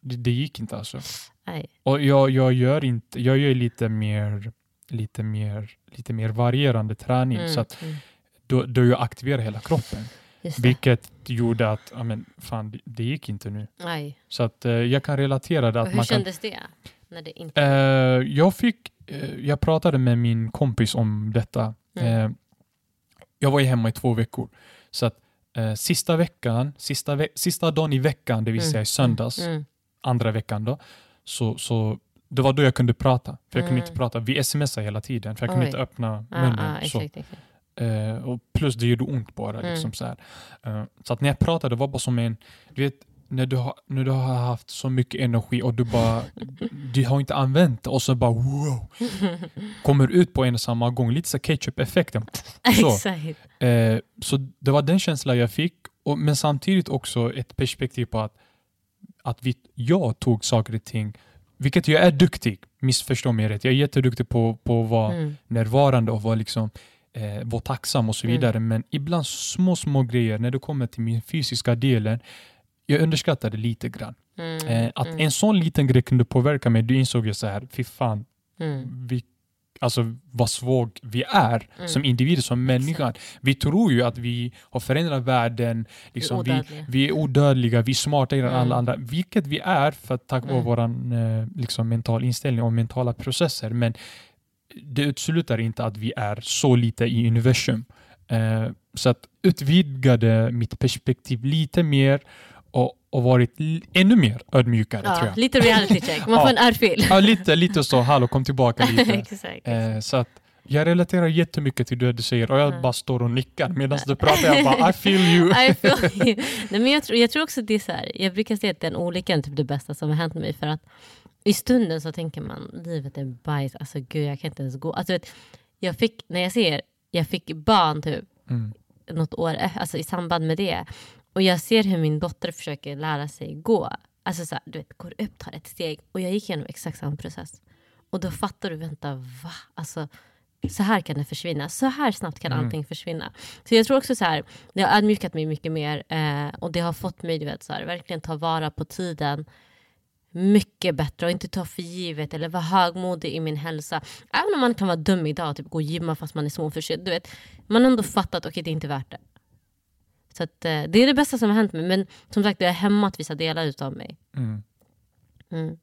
Det, det gick inte alltså. Nej. Och jag, jag gör inte, jag gör lite mer, lite mer, lite mer varierande träning. Mm, Så att mm. då, då jag aktiverar hela kroppen. Vilket gjorde att, ja men fan, det, gick inte nu. Nej. Så att eh, jag kan relatera det. Att hur man kan, kändes det? När det inte... eh, jag fick, eh, jag pratade med min kompis om detta. Mm. Eh, jag var ju hemma i två veckor. Så att eh, sista veckan, sista, ve- sista dagen i veckan, det vill Mm, säga i söndags, Mm. andra veckan då, så, så det var då jag kunde prata. För jag kunde Mm. inte prata. Vi smsade hela tiden, för jag kunde Oj. inte öppna Ja, munnen. ja, så. exakt, exakt. Eh, och plus det gjorde ont bara. Mm. Liksom, så. Eh, så att när jag pratade det var bara som en, du vet, när du, har, när du har haft så mycket energi och du bara, du har inte använt det och så bara wow, kommer ut på en och samma gång. Lite så ketchup-effekten. Så. Eh, så det var den känslan jag fick, och, men samtidigt också ett perspektiv på att, att vi, jag tog saker och ting, vilket jag är duktig, missförstå mig rätt. Jag är jätteduktig på, på att vara Mm. närvarande och vara, liksom, eh, vara tacksam och så Mm. vidare. Men ibland små, små grejer när det kommer till min fysiska delen, jag underskattade lite grann. Mm. Eh, att mm. en sån liten grej kunde påverka mig, då insåg jag så här, fy fan, Mm. vi, alltså vad svag vi är Mm. som individer, som människor. Vi tror ju att vi har förändrat världen, liksom, vi, odödliga. vi är odödliga, vi är smartare än Mm. alla andra, vilket vi är för tack vare Mm. vår eh, liksom, mental inställning och mentala processer. Men det utesluter inte att vi är så lite i universum. Eh, så att utvidgade mitt perspektiv lite mer och, och varit ännu mer ödmjukare tror Ja, jag. lite reality check. Man får en örfil. Ja, lite, lite så, hallå kom tillbaka lite. exakt. Eh, så att jag relaterar jättemycket till det du säger och jag Mm. bara står och nickar medan du pratar. Jag bara I feel you. I feel you. Nej, men jag, tror, jag tror också att det är så här, jag brukar säga att den olyckan är typ det bästa som har hänt mig för att i stunden så tänker man livet är bajs, alltså gud jag kan inte ens gå. Alltså, vet, jag fick, när jag ser, jag fick barn typ Mm. något år alltså i samband med det och jag ser hur min dotter försöker lära sig gå. Alltså så här, du vet, går upp, tar ett steg och jag gick igenom exakt samma process. Och då fattar du, vänta va? Alltså, så här kan det försvinna. Så här snabbt kan Mm. allting försvinna. Så jag tror också så här, det har ödmjukat mig mycket mer eh, och det har fått mig du vet, så här, verkligen ta vara på tiden mycket bättre och inte ta för givet eller vara högmodig i min hälsa. Även om man kan vara dum idag och typ gå och gymma fast man är småförkyld. Du vet, man har ändå fattat att okay, det är inte värt det. Så att, eh, det är det bästa som har hänt mig. Men som sagt, det har hämmat vissa delar utav mig. Mm. Mm.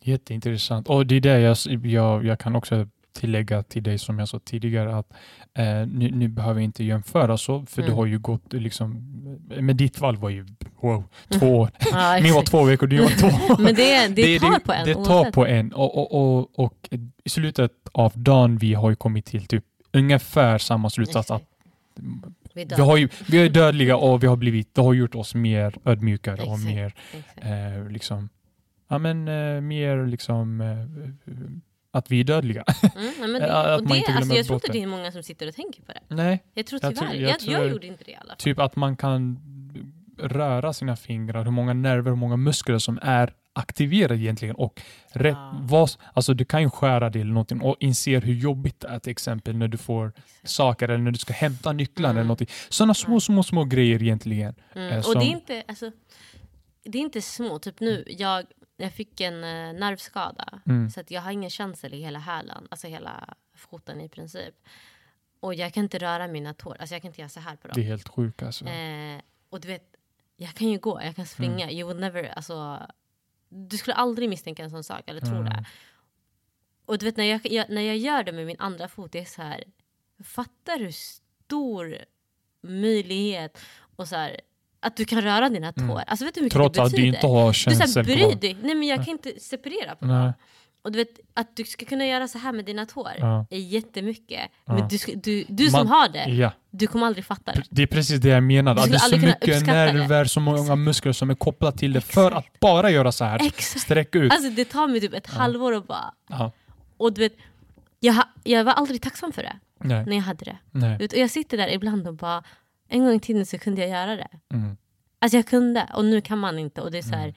Jätteintressant. Och det är det jag, jag, jag kan också tillägga till dig som jag sa tidigare att eh, nu, nu behöver vi inte jämföra så för Mm. du har ju gått liksom, med ditt fall var ju wow, två år. Ja, Min var två veckor, du var två. Men det, det, tar på en. Det tar oavsett. på en och, och, och, och i slutet av dagen vi har ju kommit till typ ungefär samma slutsats att Vi Vi, har ju, vi är dödliga och vi har blivit, det har gjort oss mer ödmjukare och mer, eh, liksom, ja men eh, mer liksom, eh, att vi är dödliga. Mm, men Att det, och man inte det, alltså, glömmer jag tror inte det. är många som sitter och tänker på det. Nej, Jag tror Jag tyvärr, tror- jag, jag jag, tror- gjorde inte det i alla fall. typ att man kan röra sina fingrar, hur många nerver, hur många muskler som är aktiverade egentligen och rätt, vad, alltså du kan ju skära det eller någonting och inser hur jobbigt det är till exempel när du får saker eller när du ska hämta nycklar Mm. eller någonting. Sådana små, små, små grejer egentligen. Mm. eh, Och som- det är inte, alltså, det är inte små. Typ nu, jag, jag fick en eh, nervskada. Mm. Så att jag har ingen känsel i hela hälen, alltså hela foten i princip. Och jag kan inte röra mina tår, alltså jag kan inte göra så här på dem. Det är helt sjukt alltså. Eh, och du vet, jag kan ju gå, jag kan springa. Mm. You would never, alltså, du skulle aldrig misstänka en sån sak eller tro Mm. det. Och du vet när jag, jag, när jag gör det med min andra fot, det är så här, fattar du stor möjlighet och så här, att du kan röra dina tår? Mm. Alltså vet du hur mycket Trots det att betyder? du inte har du känsel bryr kvar. dig. Nej men jag kan inte separera på dem. Och du vet, att du ska kunna göra så här med dina tår Ja. är jättemycket. Ja. Men du, du, du som Man- har det, Ja, du kommer aldrig fatta det. det är precis det jag menar. Du Att det är så mycket uppskatta det. nerver, så många Exakt. muskler som är kopplat till det för Exakt. att bara göra så här. Exakt. Sträcka ut. Alltså det tar mig typ ett halvår och bara... Ja. Och du vet, jag, jag var aldrig tacksam för det Nej, när jag hade det. nej. Du vet, och jag sitter där ibland och bara, en gång i tiden så kunde jag göra det. Mm. Alltså jag kunde, och nu kan man inte. Och det är så här,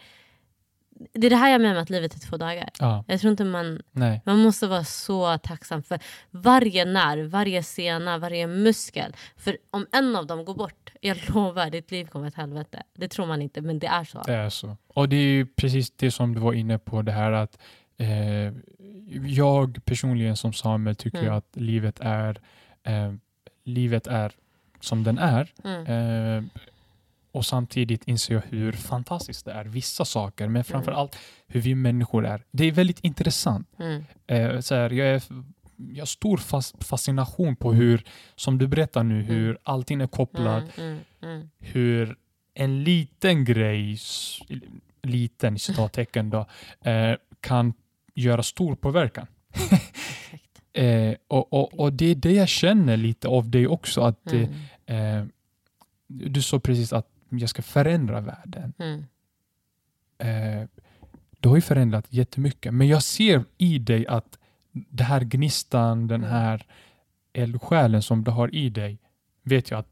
Det är det här jag menar med att livet är två dagar. Ja, Jag tror inte man... nej. Man måste vara så tacksam för varje nerv, varje sena, varje muskel. För om en av dem går bort, jag lovar, ditt liv kommer ett helvete. Det tror man inte, men det är så. Det är så. Och det är ju precis det som du var inne på, det här att eh, jag personligen som Samuel tycker Mm. att livet är, eh, livet är som den är. Mm. Eh, och samtidigt inser jag hur fantastiskt det är, vissa saker, men framför Mm. allt hur vi människor är. Det är väldigt intressant. Mm. Eh, så här, jag, är, jag har stor fas, fascination på hur, som du berättar nu, hur allting är kopplat, Mm, mm, mm. hur en liten grej, liten citattecken då, eh, kan göra stor påverkan. Eh, och, och, och det är det jag känner lite av dig också, att eh, du sa precis att jag ska förändra världen. Mm. Eh, du har ju förändrat jättemycket, men jag ser i dig att det här gnistan, den Mm. här eldsjälen som du har i dig, vet jag att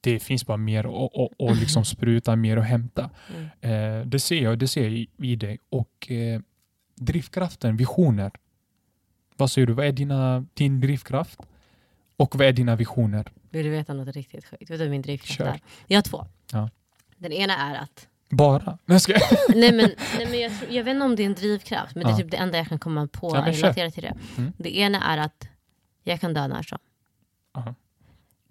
det finns bara mer och, och, och liksom spruta mer och hämta. Mm. Eh, det ser jag, det ser jag i, i dig. Och eh, drivkraften, visioner. Vad säger du? Vad är dina, din drivkraft? Och vad är dina visioner? Vill du veta något riktigt sjukt? Vet du min drivkraft är? Jag har två. Ja. Den ena är att... Bara? Nej, jag ska... nej men, nej, men jag, tror, jag vet inte om det är en drivkraft, men det är Ja. typ det enda jag kan komma på Ja, men kör. relatera till det. Mm. Det ena är att jag kan dö när som. Aha.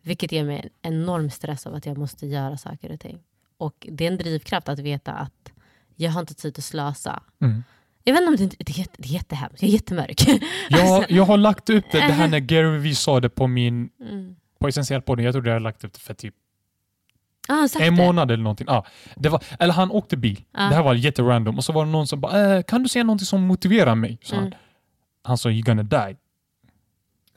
Vilket ger mig en enorm stress av att jag måste göra saker och ting. Och det är en drivkraft att veta att jag har inte tid att slösa. Mm. Jag vet inte om det, det, är, jätte, det är jättehemskt, jag är jättemörk. Jag, jag har lagt upp det, det här när Gary Vee sa det på min Mm. På Essentiellt-podden. Jag tror jag har lagt upp det för typ Ah, han en det. månad eller någonting. Ja, det var, eller han åkte bil. Ja. Det här var jätterandom. Och så var det någon som bara eh, “Kan du säga någonting som motiverar mig?” han. Mm. Han sa “You're gonna die”.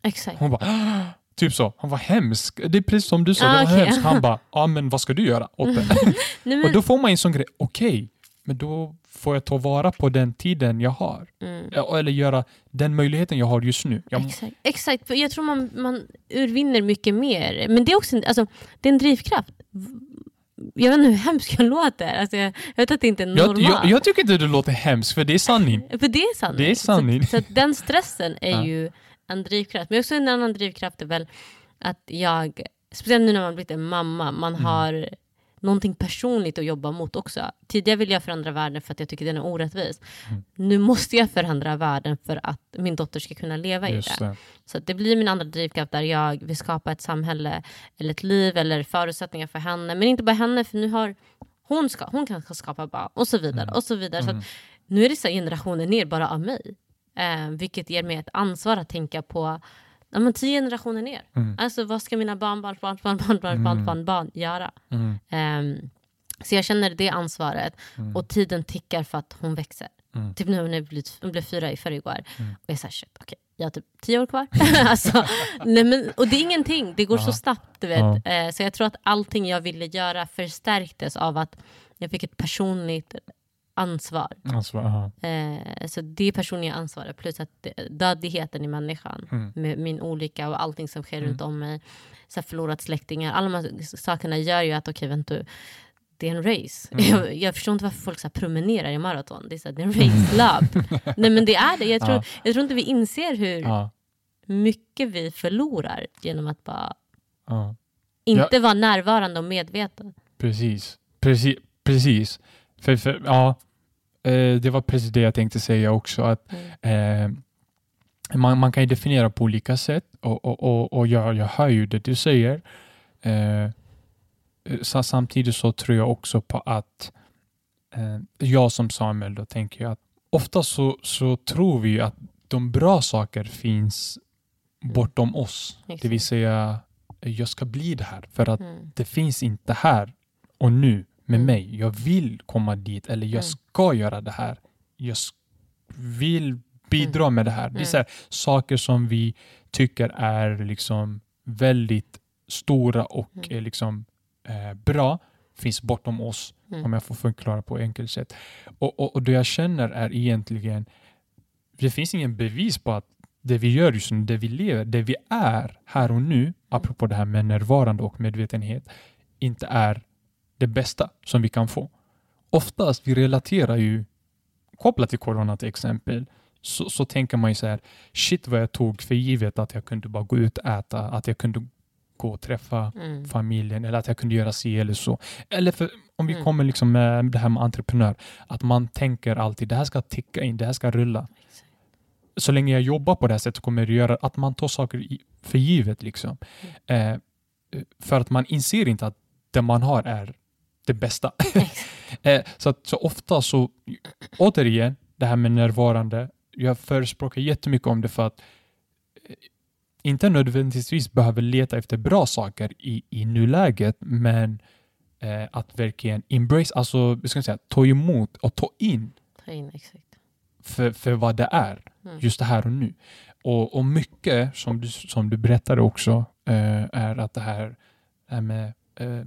Exakt. Hon bara "Ah." Typ så. Han var hemsk. Det är precis som du sa, Ah, det var okej. hemskt. Han bara “Ja men vad ska du göra åt det?” Nej, Och men, då får man en sån grej, okej, men då får jag ta vara på den tiden jag har. mm. Eller göra den möjligheten jag har just nu. Jag, Exakt, exakt. Jag tror man, man urvinner mycket mer. Men det är också en, alltså, det är en drivkraft. Jag vet inte hur hemskt jag låter. Alltså, jag, jag vet att det inte är jag, normalt. jag, jag tycker inte det låter hemskt, för det är sanning. För det är sanning. Det är sanning. Så, så den stressen är Ja. ju en drivkraft. Men också en annan drivkraft är väl att jag, speciellt nu när man blivit en mamma, man Mm. har någonting personligt att jobba mot också. Tidigare ville jag förändra världen för att jag tycker den är orättvis. Mm. Nu måste jag förändra världen för att min dotter ska kunna leva i Just det. det. Så det blir min andra drivkraft där jag vill skapa ett samhälle eller ett liv eller förutsättningar för henne. Men inte bara henne, för nu har hon, ska, hon kan skapa barn och så vidare. Mm. Och så vidare. Så Mm. nu är det så här generationer ner bara av mig. Eh, vilket ger mig ett ansvar att tänka på ja, men tio generationer ner. Mm. Alltså vad ska mina barn, barn, barn, barn, barn, barn, barn, Mm. barn, barn göra? Mm. Ehm, så jag känner det ansvaret Mm. och tiden tickar för att hon växer. Mm. Typ nu när hon blev, hon blev fyra i förrgår. Mm. Och jag såhär, shit, okej. jag har typ tio år kvar. alltså, nej men, och det är ingenting, det går Ja. så snabbt. Du vet. Ja. Eh, så jag tror att allting jag ville göra förstärktes av att jag fick ett personligt ansvar. Aha. Eh, så det personliga ansvaret plus att dödligheten i människan Mm. med min olycka och allting som sker Mm. runt om mig. Så förlorat släktingar. Alla de här sakerna gör ju att okej vänta det är en race. Mm. Jag, jag förstår inte varför folk så promenerar i maraton. Det är, så här, det är en race-löp. Nej men det är det. Jag tror, Ja. jag tror inte vi inser hur Ja, mycket vi förlorar genom att bara ja. inte vara närvarande och medveten. Precis. Precis. precis. För, för, ja, eh, det var precis det jag tänkte säga också. Att, Mm. eh, man, man kan ju definiera på olika sätt och, och, och, och jag, jag hör ju det du säger. Eh, så, samtidigt så tror jag också på att eh, jag som Samuel då tänker jag att ofta så, så tror vi att de bra saker finns bortom oss. Det vill säga, jag ska bli det här för att Mm. det finns inte här och nu med Mm. mig. Jag vill komma dit eller jag Mm. ska göra det här. Jag vill bidra med det här. Det är Mm. här, saker som vi tycker är liksom väldigt stora och Mm. eh, liksom, eh, bra finns bortom oss, Mm. om jag får förklara på enkelt sätt. Och, och, och det jag känner är egentligen, det finns ingen bevis på att det vi gör just nu, det vi lever, det vi är här och nu, apropå det här med närvarande och medvetenhet, inte är det bästa som vi kan få. Oftast vi relaterar ju, kopplat till corona till exempel, så, så tänker man ju så här, shit vad jag tog för givet att jag kunde bara gå ut och äta, att jag kunde gå och träffa Mm. familjen eller att jag kunde göra si eller så. Eller för, om vi Mm. kommer liksom med det här med entreprenör, att man tänker alltid det här ska ticka in, det här ska rulla. Så länge jag jobbar på det här sättet kommer det göra att man tar saker i, för givet. Liksom. Mm. Eh, för att man inser inte att det man har är det bästa. eh, så, att, så ofta så, återigen, det här med närvarande, jag förespråkar jättemycket om det för att eh, inte nödvändigtvis behöver leta efter bra saker i, i nuläget, men eh, att verkligen embrace, alltså jag ska säga, ta emot och ta in Ta in, exakt. för, för vad det är, Mm. just det här och nu. Och, och mycket, som du, som du berättade också, eh, är att det här är med eh,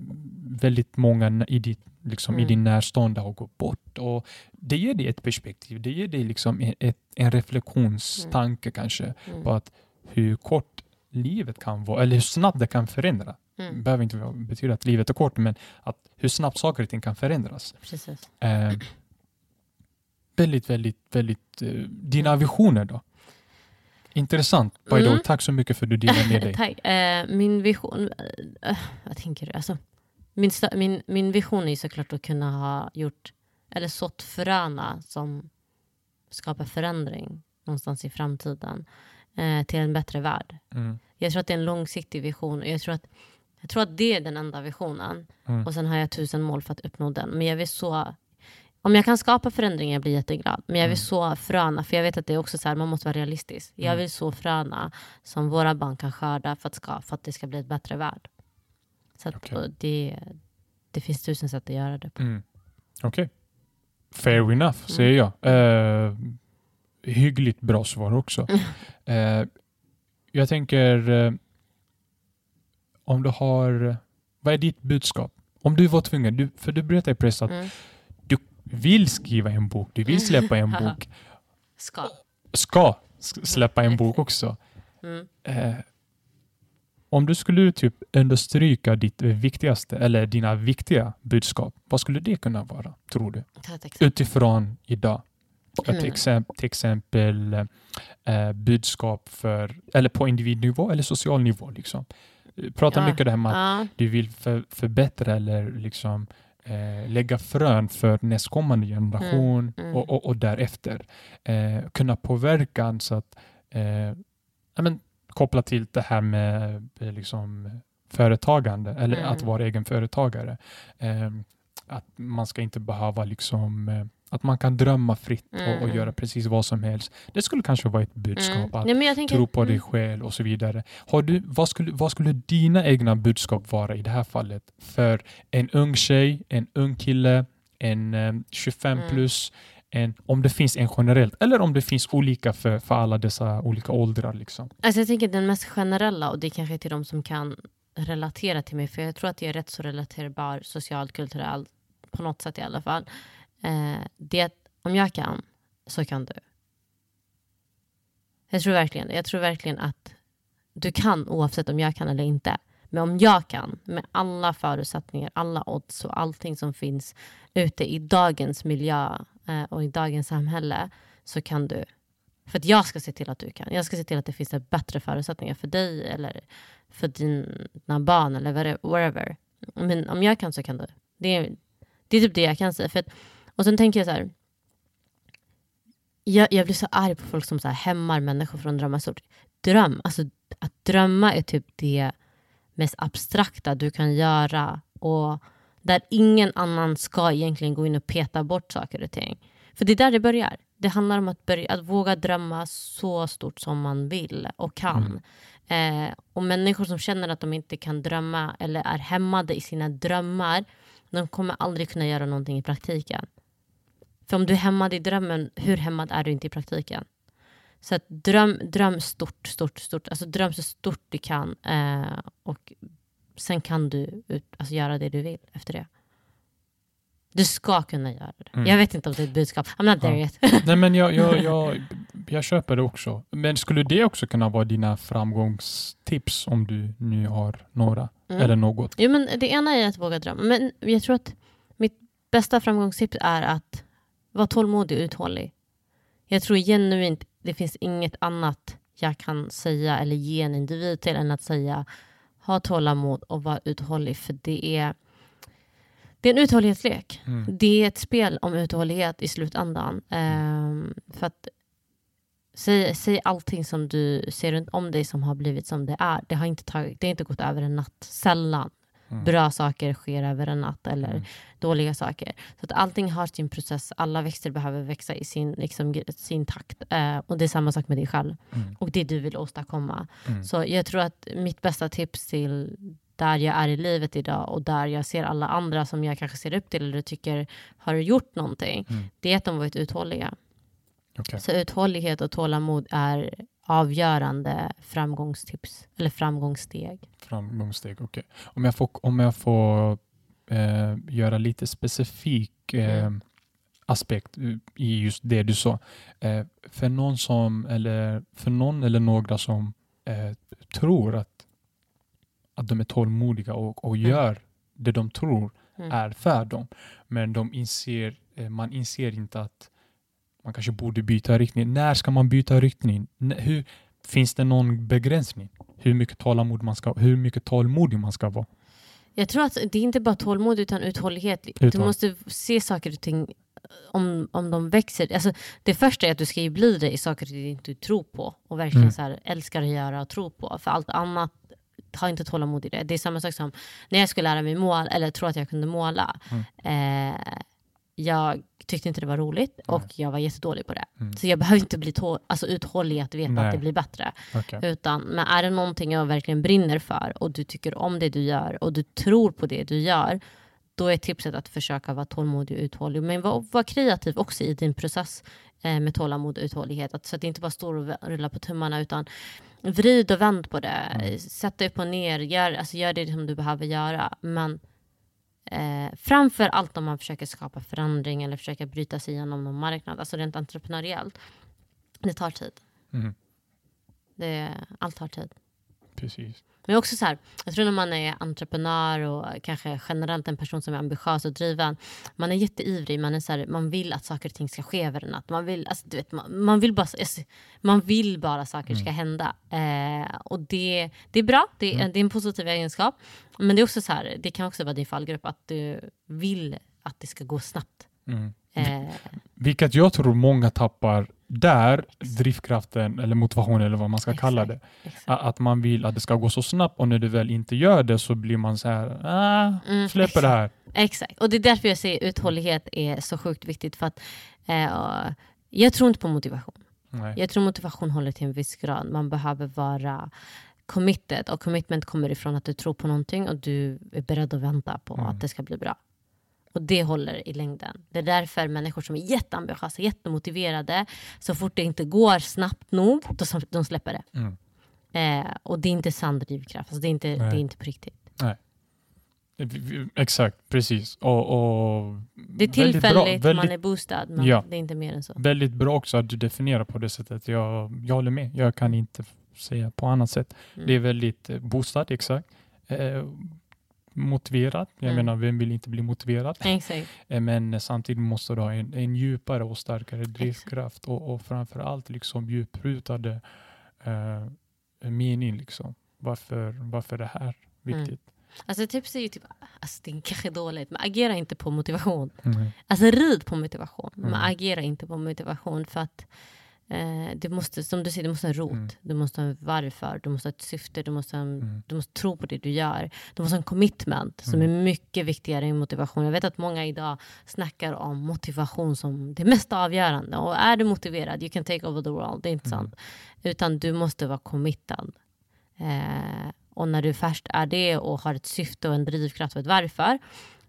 väldigt många i, ditt, liksom, i Mm. din närstående har gått bort. Och det ger dig ett perspektiv, det ger dig liksom en, ett, en reflektionstanke kanske Mm. på att hur kort livet kan vara, eller hur snabbt det kan förändra. Det Mm. behöver inte betyda att livet är kort, men att hur snabbt saker och ting kan förändras. Eh, väldigt, väldigt, väldigt... Eh, dina visioner då? Intressant. By Mm. tack så mycket för att du delade med dig. Tack. Eh, min vision, eh, vad tänker du? Alltså, min, min, min vision är såklart att kunna ha gjort, eller sått fröna som skapar förändring någonstans i framtiden eh, till en bättre värld. Mm. Jag tror att det är en långsiktig vision och jag tror att, jag tror att det är den enda visionen. Mm. Och sen har jag tusen mål för att uppnå den. Men jag vill så om jag kan skapa förändringar jag blir jätteglad. Men jag vill Mm. så fröna, för jag vet att det är också så här, man måste vara realistisk. Jag Mm. vill så fröna som våra barn kan skörda för att, ska, för att det ska bli ett bättre värld. Så och det, det finns tusen sätt att göra det på. Mm. Okej. Fair enough, Mm. säger jag. Eh, hyggligt bra svar också. Eh, jag tänker, eh, om du har... Vad är ditt budskap? Om du var tvungen, du, för du berättade i press att Mm. Vill skriva en bok, du vill släppa en bok, Ska. ska släppa en bok också. Mm. Eh, om du skulle typ understryka ditt viktigaste eller dina viktiga budskap, vad skulle det kunna vara, tror du? Utifrån idag. Menar du? exempel, till exempel eh, budskap för, eller på individnivå eller social nivå. Liksom. Eh, Prata Ja. mycket det här med att Ja. du vill för, förbättra eller liksom, eh, lägga frön för nästkommande generation Mm, mm. Och, och, och därefter. Eh, kunna påverka så att eh, men, koppla till det här med eh, liksom, företagande eller Mm. att vara egen företagare. Eh, att man ska inte behöva liksom eh, att man kan drömma fritt och, och Mm. göra precis vad som helst. Det skulle kanske vara ett budskap. Mm. Att Nej, tänker, tro på dig mm. själv och så vidare. Har du, vad, skulle, vad skulle dina egna budskap vara i det här fallet för en ung tjej, en ung kille, en eh, 25 Mm. plus, en, om det finns en generellt eller om det finns olika för, för alla dessa olika åldrar. Liksom. Alltså jag tänker den mest generella och det är kanske till de som kan relatera till mig för jag tror att jag är rätt så relaterbar socialt, kulturellt på något sätt i alla fall. Eh, det är att om jag kan så kan du. Jag tror verkligen Jag tror verkligen att du kan oavsett om jag kan eller inte. Men om jag kan, med alla förutsättningar, alla odds och allting som finns ute i dagens miljö eh, och i dagens samhälle så kan du. För att jag ska se till att du kan. Jag ska se till att det finns bättre förutsättningar för dig eller för dina barn eller whatever. Men om jag kan så kan du. Det är, det är typ det jag kan säga. För att, och sen tänker jag så här. Jag, jag blir så arg på folk som så här hämmar människor från att drömma stort. Dröm, alltså att drömma är typ det mest abstrakta du kan göra och där ingen annan ska egentligen gå in och peta bort saker och ting. För det är där det börjar. Det handlar om att, börja, att våga drömma så stort som man vill och kan. Mm. Eh, och människor som känner att de inte kan drömma eller är hämmade i sina drömmar, de kommer aldrig kunna göra någonting i praktiken. För om du är hämmad i drömmen, hur hämmad är du inte i praktiken? Så att dröm, dröm stort, stort, stort. Alltså dröm så stort du kan. Eh, och sen kan du ut, alltså göra det du vill efter det. Du ska kunna göra det. Mm. Jag vet inte om det är ett budskap. I'm not there ja. yet. Nej, men jag, jag, jag, jag köper det också. Men skulle det också kunna vara dina framgångstips om du nu har några? Mm. Eller något? Jo, men det ena är att våga drömma. Men jag tror att mitt bästa framgångstips är att vara tålmodig och uthållig. Jag tror genuint det finns inget annat jag kan säga eller ge en individ till än att säga ha tålamod och var uthållig för det är det är en uthållighetslek. Mm. Det är ett spel om uthållighet i slutändan. Um, för att säg, säg allting som du ser runt om dig som har blivit som det är. Det har inte, tagit, det har inte gått över en natt. Sällan. Mm. Bra saker sker över en natt eller mm. dåliga saker. Så att allting har sin process. Alla växter behöver växa i sin, liksom, sin takt. Eh, och det är samma sak med dig själv. Mm. Och det du vill åstadkomma. Mm. Så jag tror att mitt bästa tips till där jag är i livet idag och där jag ser alla andra som jag kanske ser upp till eller tycker har gjort någonting. Mm. Det är att de varit uthålliga. Okay. Så uthållighet och tålamod är avgörande framgångstips eller framgångssteg. Framgångssteg, okej. Okay. Om jag får, om jag får eh, göra lite specifik eh, mm. aspekt i just det du sa. Eh, för någon som eller för någon eller några som eh, tror att, att de är tålmodiga och, och mm. gör det de tror mm. är för dem, men de inser, eh, man inser inte att man kanske borde byta riktning. När ska man byta riktning? Hur, finns det någon begränsning? Hur mycket tålamod man ska, hur mycket tålmodig man ska vara? Jag tror att det är inte bara tålmod utan uthållighet. Uthåll. Du måste se saker och ting om, om de växer. Alltså, det första är att du ska bli det i saker du inte tror på och verkligen mm. så här, älskar att göra och tro på. För allt annat har inte tålamod i det. Det är samma sak som när jag skulle lära mig måla, eller tro att jag kunde måla. Mm. Eh, jag tyckte inte det var roligt och jag var jättedålig på det. Mm. Så jag behöver inte bli alltså, uthållig att veta Nej. att det blir bättre. Okay. Utan, men är det någonting jag verkligen brinner för och du tycker om det du gör och du tror på det du gör, då är tipset att försöka vara tålmodig och uthållig. Men var, var kreativ också i din process eh, med tålamod och uthållighet. Att, så att det inte bara står och rullar på tummarna utan vrid och vänd på det. Mm. Sätt dig upp och ner, gör, alltså, gör det som du behöver göra. Men Eh, framför allt om man försöker skapa förändring eller försöker bryta sig igenom någon marknad, alltså rent entreprenöriellt. Det tar tid. Mm. Det, allt tar tid. Precis. Men också så här, jag tror när man är entreprenör och kanske generellt en person som är ambitiös och driven. Man är jätteivrig, man, är så här, man vill att saker och ting ska ske över en natt. Man vill, alltså, du vet, man, man vill bara, man vill bara saker mm. ska hända. Eh, och det, det är bra, det, mm. det är en positiv egenskap. Men det är också så här, det kan också vara din fallgrupp att du vill att det ska gå snabbt. Mm. Eh. Vilket jag tror många tappar där, drivkraften eller motivationen eller vad man ska exakt, kalla det. Exakt. Att man vill att det ska gå så snabbt och när du väl inte gör det så blir man så här, ah, mm, släpper exakt. det här. Exakt, och det är därför jag säger uthållighet är så sjukt viktigt. För att eh, Jag tror inte på motivation. Nej. Jag tror motivation håller till en viss grad. Man behöver vara committed och commitment kommer ifrån att du tror på någonting och du är beredd att vänta på mm. att det ska bli bra. Och det håller i längden. Det är därför människor som är jätteambitiösa, jättemotiverade, så fort det inte går snabbt nog, då de släpper det. Mm. Eh, och det är inte sann drivkraft, alltså det, är inte, det Nej. är inte på riktigt. Vi- Exakt, precis. Och, och Det är väldigt bra- tillfälligt, man väldigt- är boostad, men Ja. det är inte mer än så. Väldigt bra också att du definierar på det sättet. Jag, jag håller med. Jag kan inte säga på annat sätt. Mm. Det är väldigt eh, boostad, exakt. Eh, motiverad. Jag Mm. menar, vem vill inte bli motiverad? Exakt. Eh, Men samtidigt måste du ha en, en djupare och starkare drivkraft och, och framför allt liksom djuprutade eh, mening. Liksom. Varför, varför det här viktigt? Alltså tips är ju typ, alltså det är kanske dåligt, men agera inte på motivation. Mm. Alltså rid på motivation, men Mm. agera inte på motivation för att eh, det måste, som du säger, du måste ha en rot. Mm. Du måste ha en varför, du måste ha ett syfte, du måste, ha en, Mm. du måste tro på det du gör. Du måste ha en commitment som Mm. är mycket viktigare än motivation. Jag vet att många idag snackar om motivation som det mest avgörande. Och är du motiverad, you can take over the world. Det är inte Mm. sant. Utan du måste vara committad. Eh, och när du först är det och har ett syfte och en drivkraft och ett varför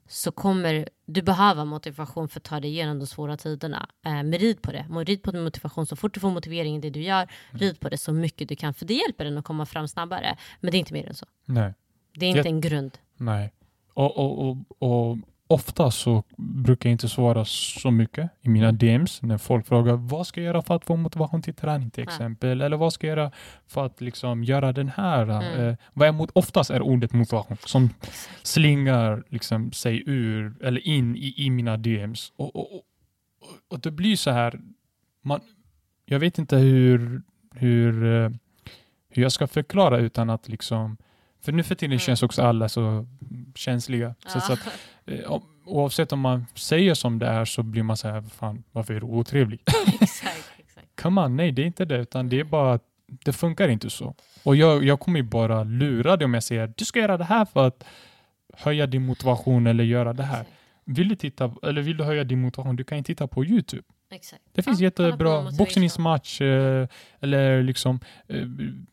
så kommer du behöva motivation för att ta dig igenom de svåra tiderna. Eh, men rid på det. Rid på din motivation. Så fort du får motivering i det du gör, rid på det så mycket du kan. För det hjälper den att komma fram snabbare. Men det är inte mer än så. Nej. Det är inte Jag- en grund. Nej. Och, och, och, och ofta så brukar jag inte svara så mycket i mina DMs när folk frågar vad ska jag göra för att få motivation till träning till Ja. exempel? Eller vad ska jag göra för att liksom göra den här? Mm. Eh, vad är mot, oftast är ordet motivation som slingar liksom sig ur eller in i, i mina DMs. Och, och, och, och det blir så här, man, jag vet inte hur, hur, eh, hur jag ska förklara utan att liksom för nu för tiden Mm. känns också alla så känsliga. Så, så att, eh, oavsett om man säger som det är så blir man så här, fan, varför är du otrevlig? exakt, exakt. Come on, nej det är inte det, utan det är bara att det funkar inte så. Och jag, jag kommer ju bara lura dig om jag säger du ska göra det här för att höja din motivation eller göra det här. Vill du, titta, eller vill du höja din motivation, du kan ju titta på YouTube. Exakt. Det finns Ja, jättebra boxningsmatch eh, eller liksom eh,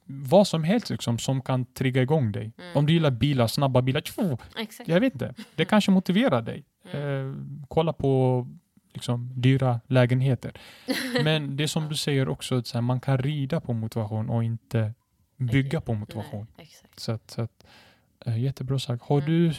vad som helst liksom, som kan trigga igång dig. Mm. Om du gillar bilar, snabba bilar, tjo, jag vet inte. Det kanske motiverar dig. Mm. Eh, kolla på liksom, dyra lägenheter. Men det som du säger också, att man kan rida på motivation och inte bygga på motivation. Nej. Så att, så att, eh, jättebra sagt. Har Mm. du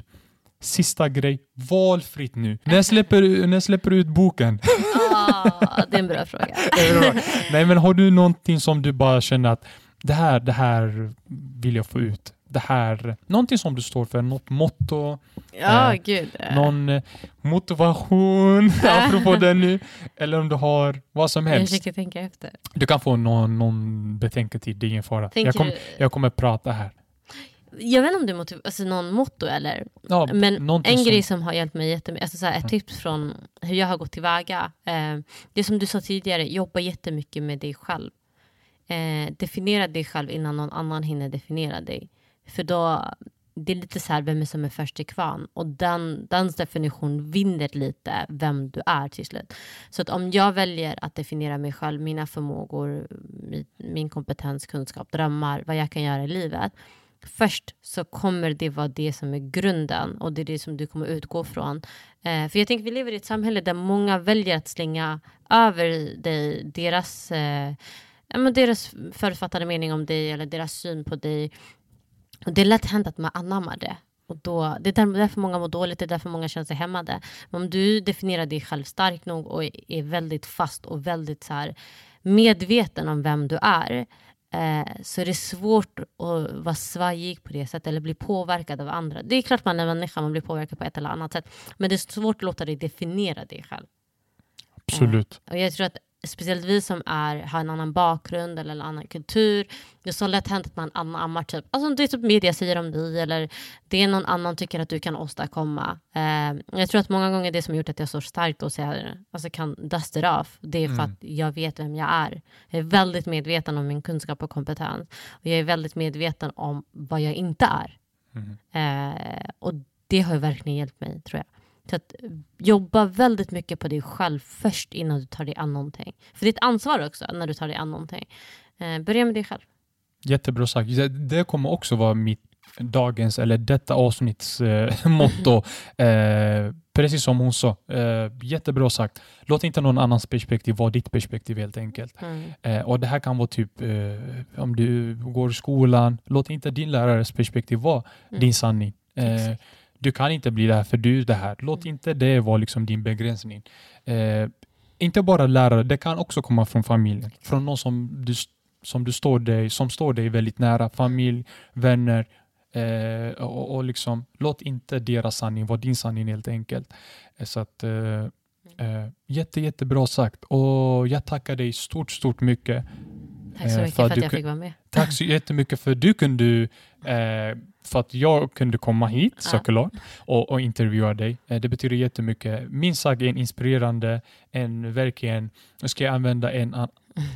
sista grej, valfritt nu. När släpper, när släpper du ut boken? Ah, det är en bra fråga. Nej men har du någonting som du bara känner att det här, det här vill jag få ut. Det här, någonting som du står för, något motto, Ja, Eh, gud. någon eh, motivation, apropå det nu, eller om du har vad som Jag helst. försöker tänka efter. Du kan få någon, någon betänketid, det är ingen fara. Tänker Jag, kom, du, jag kommer prata här. Jag vet inte om det är motiv- alltså någon motto eller Ja, Men en grej som har hjälpt mig jättemycket, alltså så här, ett tips från hur jag har gått tillväga. Eh, det som du sa tidigare, jobba jättemycket med dig själv. Eh, definiera dig själv innan någon annan hinner definiera dig. För då, det är lite så här, vem är som är först till kvarn? Och den, dens definition vinner lite vem du är till slut. Så att om jag väljer att definiera mig själv, mina förmågor, min, min kompetens, kunskap, drömmar, vad jag kan göra i livet. Först så kommer det vara det som är grunden och det är det som du kommer utgå från. Eh, för jag tänker vi lever i ett samhälle där många väljer att slänga över dig deras, eh, ja, men deras förutfattade mening om dig eller deras syn på dig. Och det är lätt hänt att man anammar det. Och då, det är därför många mår dåligt, det är därför många känner sig hämmade. Men om du definierar dig själv starkt nog och är- är väldigt fast och väldigt så här medveten om vem du är eh, så är det svårt att vara svajig på det sättet eller bli påverkad av andra. Det är klart man är människa, man blir påverkad på ett eller annat sätt. Men det är svårt att låta dig definiera dig själv. Absolut. Och jag tror att speciellt vi som är, har en annan bakgrund eller en annan kultur. Det är så lätt hänt att man anammar typ, alltså det är typ media säger om dig eller det någon annan tycker att du kan åstadkomma. Eh, jag tror att många gånger det som gjort att jag står starkt och säger, alltså kan dust it off, det är för Mm. att jag vet vem jag är. Jag är väldigt medveten om min kunskap och kompetens. Och jag är väldigt medveten om vad jag inte är. Mm. Eh, och det har verkligen hjälpt mig tror jag. Så att eh, jobba väldigt mycket på dig själv först innan du tar dig an någonting. För det är ett ansvar också när du tar dig an någonting. Eh, börja med dig själv. Jättebra sagt. Det, kommer också vara mitt dagens, eller detta avsnitts eh, motto. Eh, precis som hon sa, eh, jättebra sagt. Låt inte någon annans perspektiv vara ditt perspektiv helt enkelt. Mm. Eh, och Det här kan vara typ eh, om du går i skolan, låt inte din lärares perspektiv vara Mm. din sanning. Du kan inte bli det här för du är det här. Låt Mm. inte det vara liksom din begränsning. Eh, inte bara lärare, det kan också komma från familjen. Från någon som du, som du står dig, som står dig väldigt nära. Familj, vänner. Eh, och, och liksom, låt inte deras sanning vara din sanning helt enkelt. Eh, Så att, eh, eh, jätte, jättebra sagt. Och jag tackar dig stort, stort mycket. Tack så Eh, mycket för för att att du jag fick vara med. Tack så jättemycket för att du kunde, eh, för att jag kunde komma hit Ja. såklart och, och intervjua dig. Eh, det betyder jättemycket. Min sak är en inspirerande, en verkligen, nu ska jag använda en an-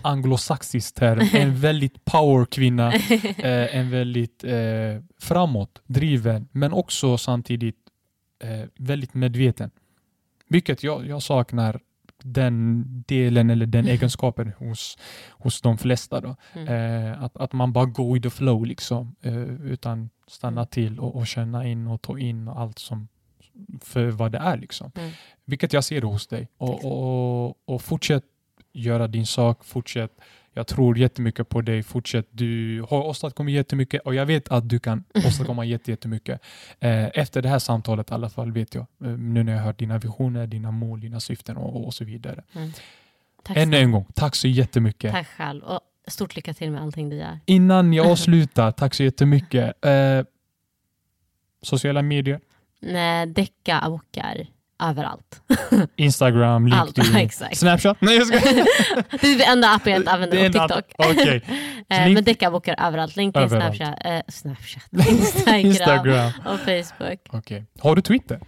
anglosaxisk term, en väldigt power kvinna, eh, en väldigt eh, framåt, driven, men också samtidigt eh, väldigt medveten. Vilket jag, jag saknar den delen eller den egenskapen hos, hos de flesta. Då. Mm. Eh, att, att man bara går with the flow liksom, eh, utan stanna Mm. till och, och känna in och ta in allt som för vad det är. Liksom. Mm. Vilket jag ser hos dig. Och, och, och fortsätt göra din sak, fortsätt. Jag tror jättemycket på dig, fortsätt. Du har åstadkommit jättemycket och jag vet att du kan åstadkomma jätte- jättemycket. Eh, efter det här samtalet i alla fall vet jag. Eh, nu när jag hört dina visioner, dina mål, dina syften och, och så vidare. Mm. Tack, Ännu en gång, tack så jättemycket. Tack själv och stort lycka till med allting du gör. Innan jag avslutar, tack så jättemycket. Eh, sociala medier, Nej, Däcka abokar överallt. Instagram, Allt, LinkedIn, exakt. Snapchat. Nej, jag ska... Det är det enda appen jag inte använder på TikTok. app- Okej. Eh, link- Men Deckarbokar överallt. LinkedIn, Överallt. Snapchat, eh, Snapchat Instagram, Instagram. och Facebook. Okej. Har du Twitter?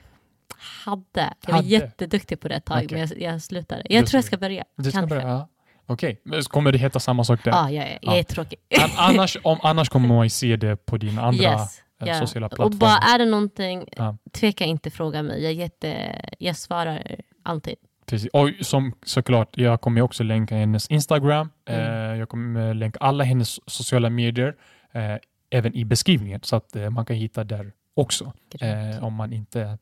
Hade. Jag var Hade. jätteduktig på det ett tag, Okej. men jag, jag slutade. Jag Du tror jag ska börja. Du ska Kanske. börja? Ja. Okej. Men Kommer det heta samma sak där? Ja, jag, är- Ja. tråkig. An- annars, om, annars kommer man ju se det på dina andra yes. Ja. sociala Och plattformar. bara är det någonting, Ja. tveka inte fråga mig. Jag, jätte, jag svarar alltid. Precis. Och som, såklart, jag kommer också länka hennes Instagram. Mm. Eh, jag kommer länka alla hennes sociala medier eh, även i beskrivningen så att eh, man kan hitta där också. Om man inte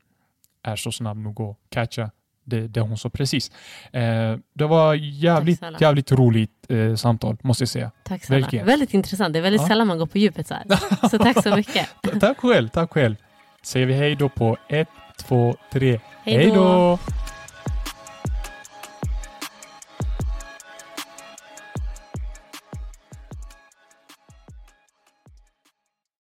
är så snabb nog att catcha det, det hon sa precis. Eh, det var jävligt, jävligt roligt eh, samtal måste jag säga. Tack snälla. verkligen. Väldigt intressant. Det är väldigt Ja. sällan man går på djupet så här. Så tack så mycket. tack själv, tack själv. Säger vi hej då på ett, två, tre. Hej då.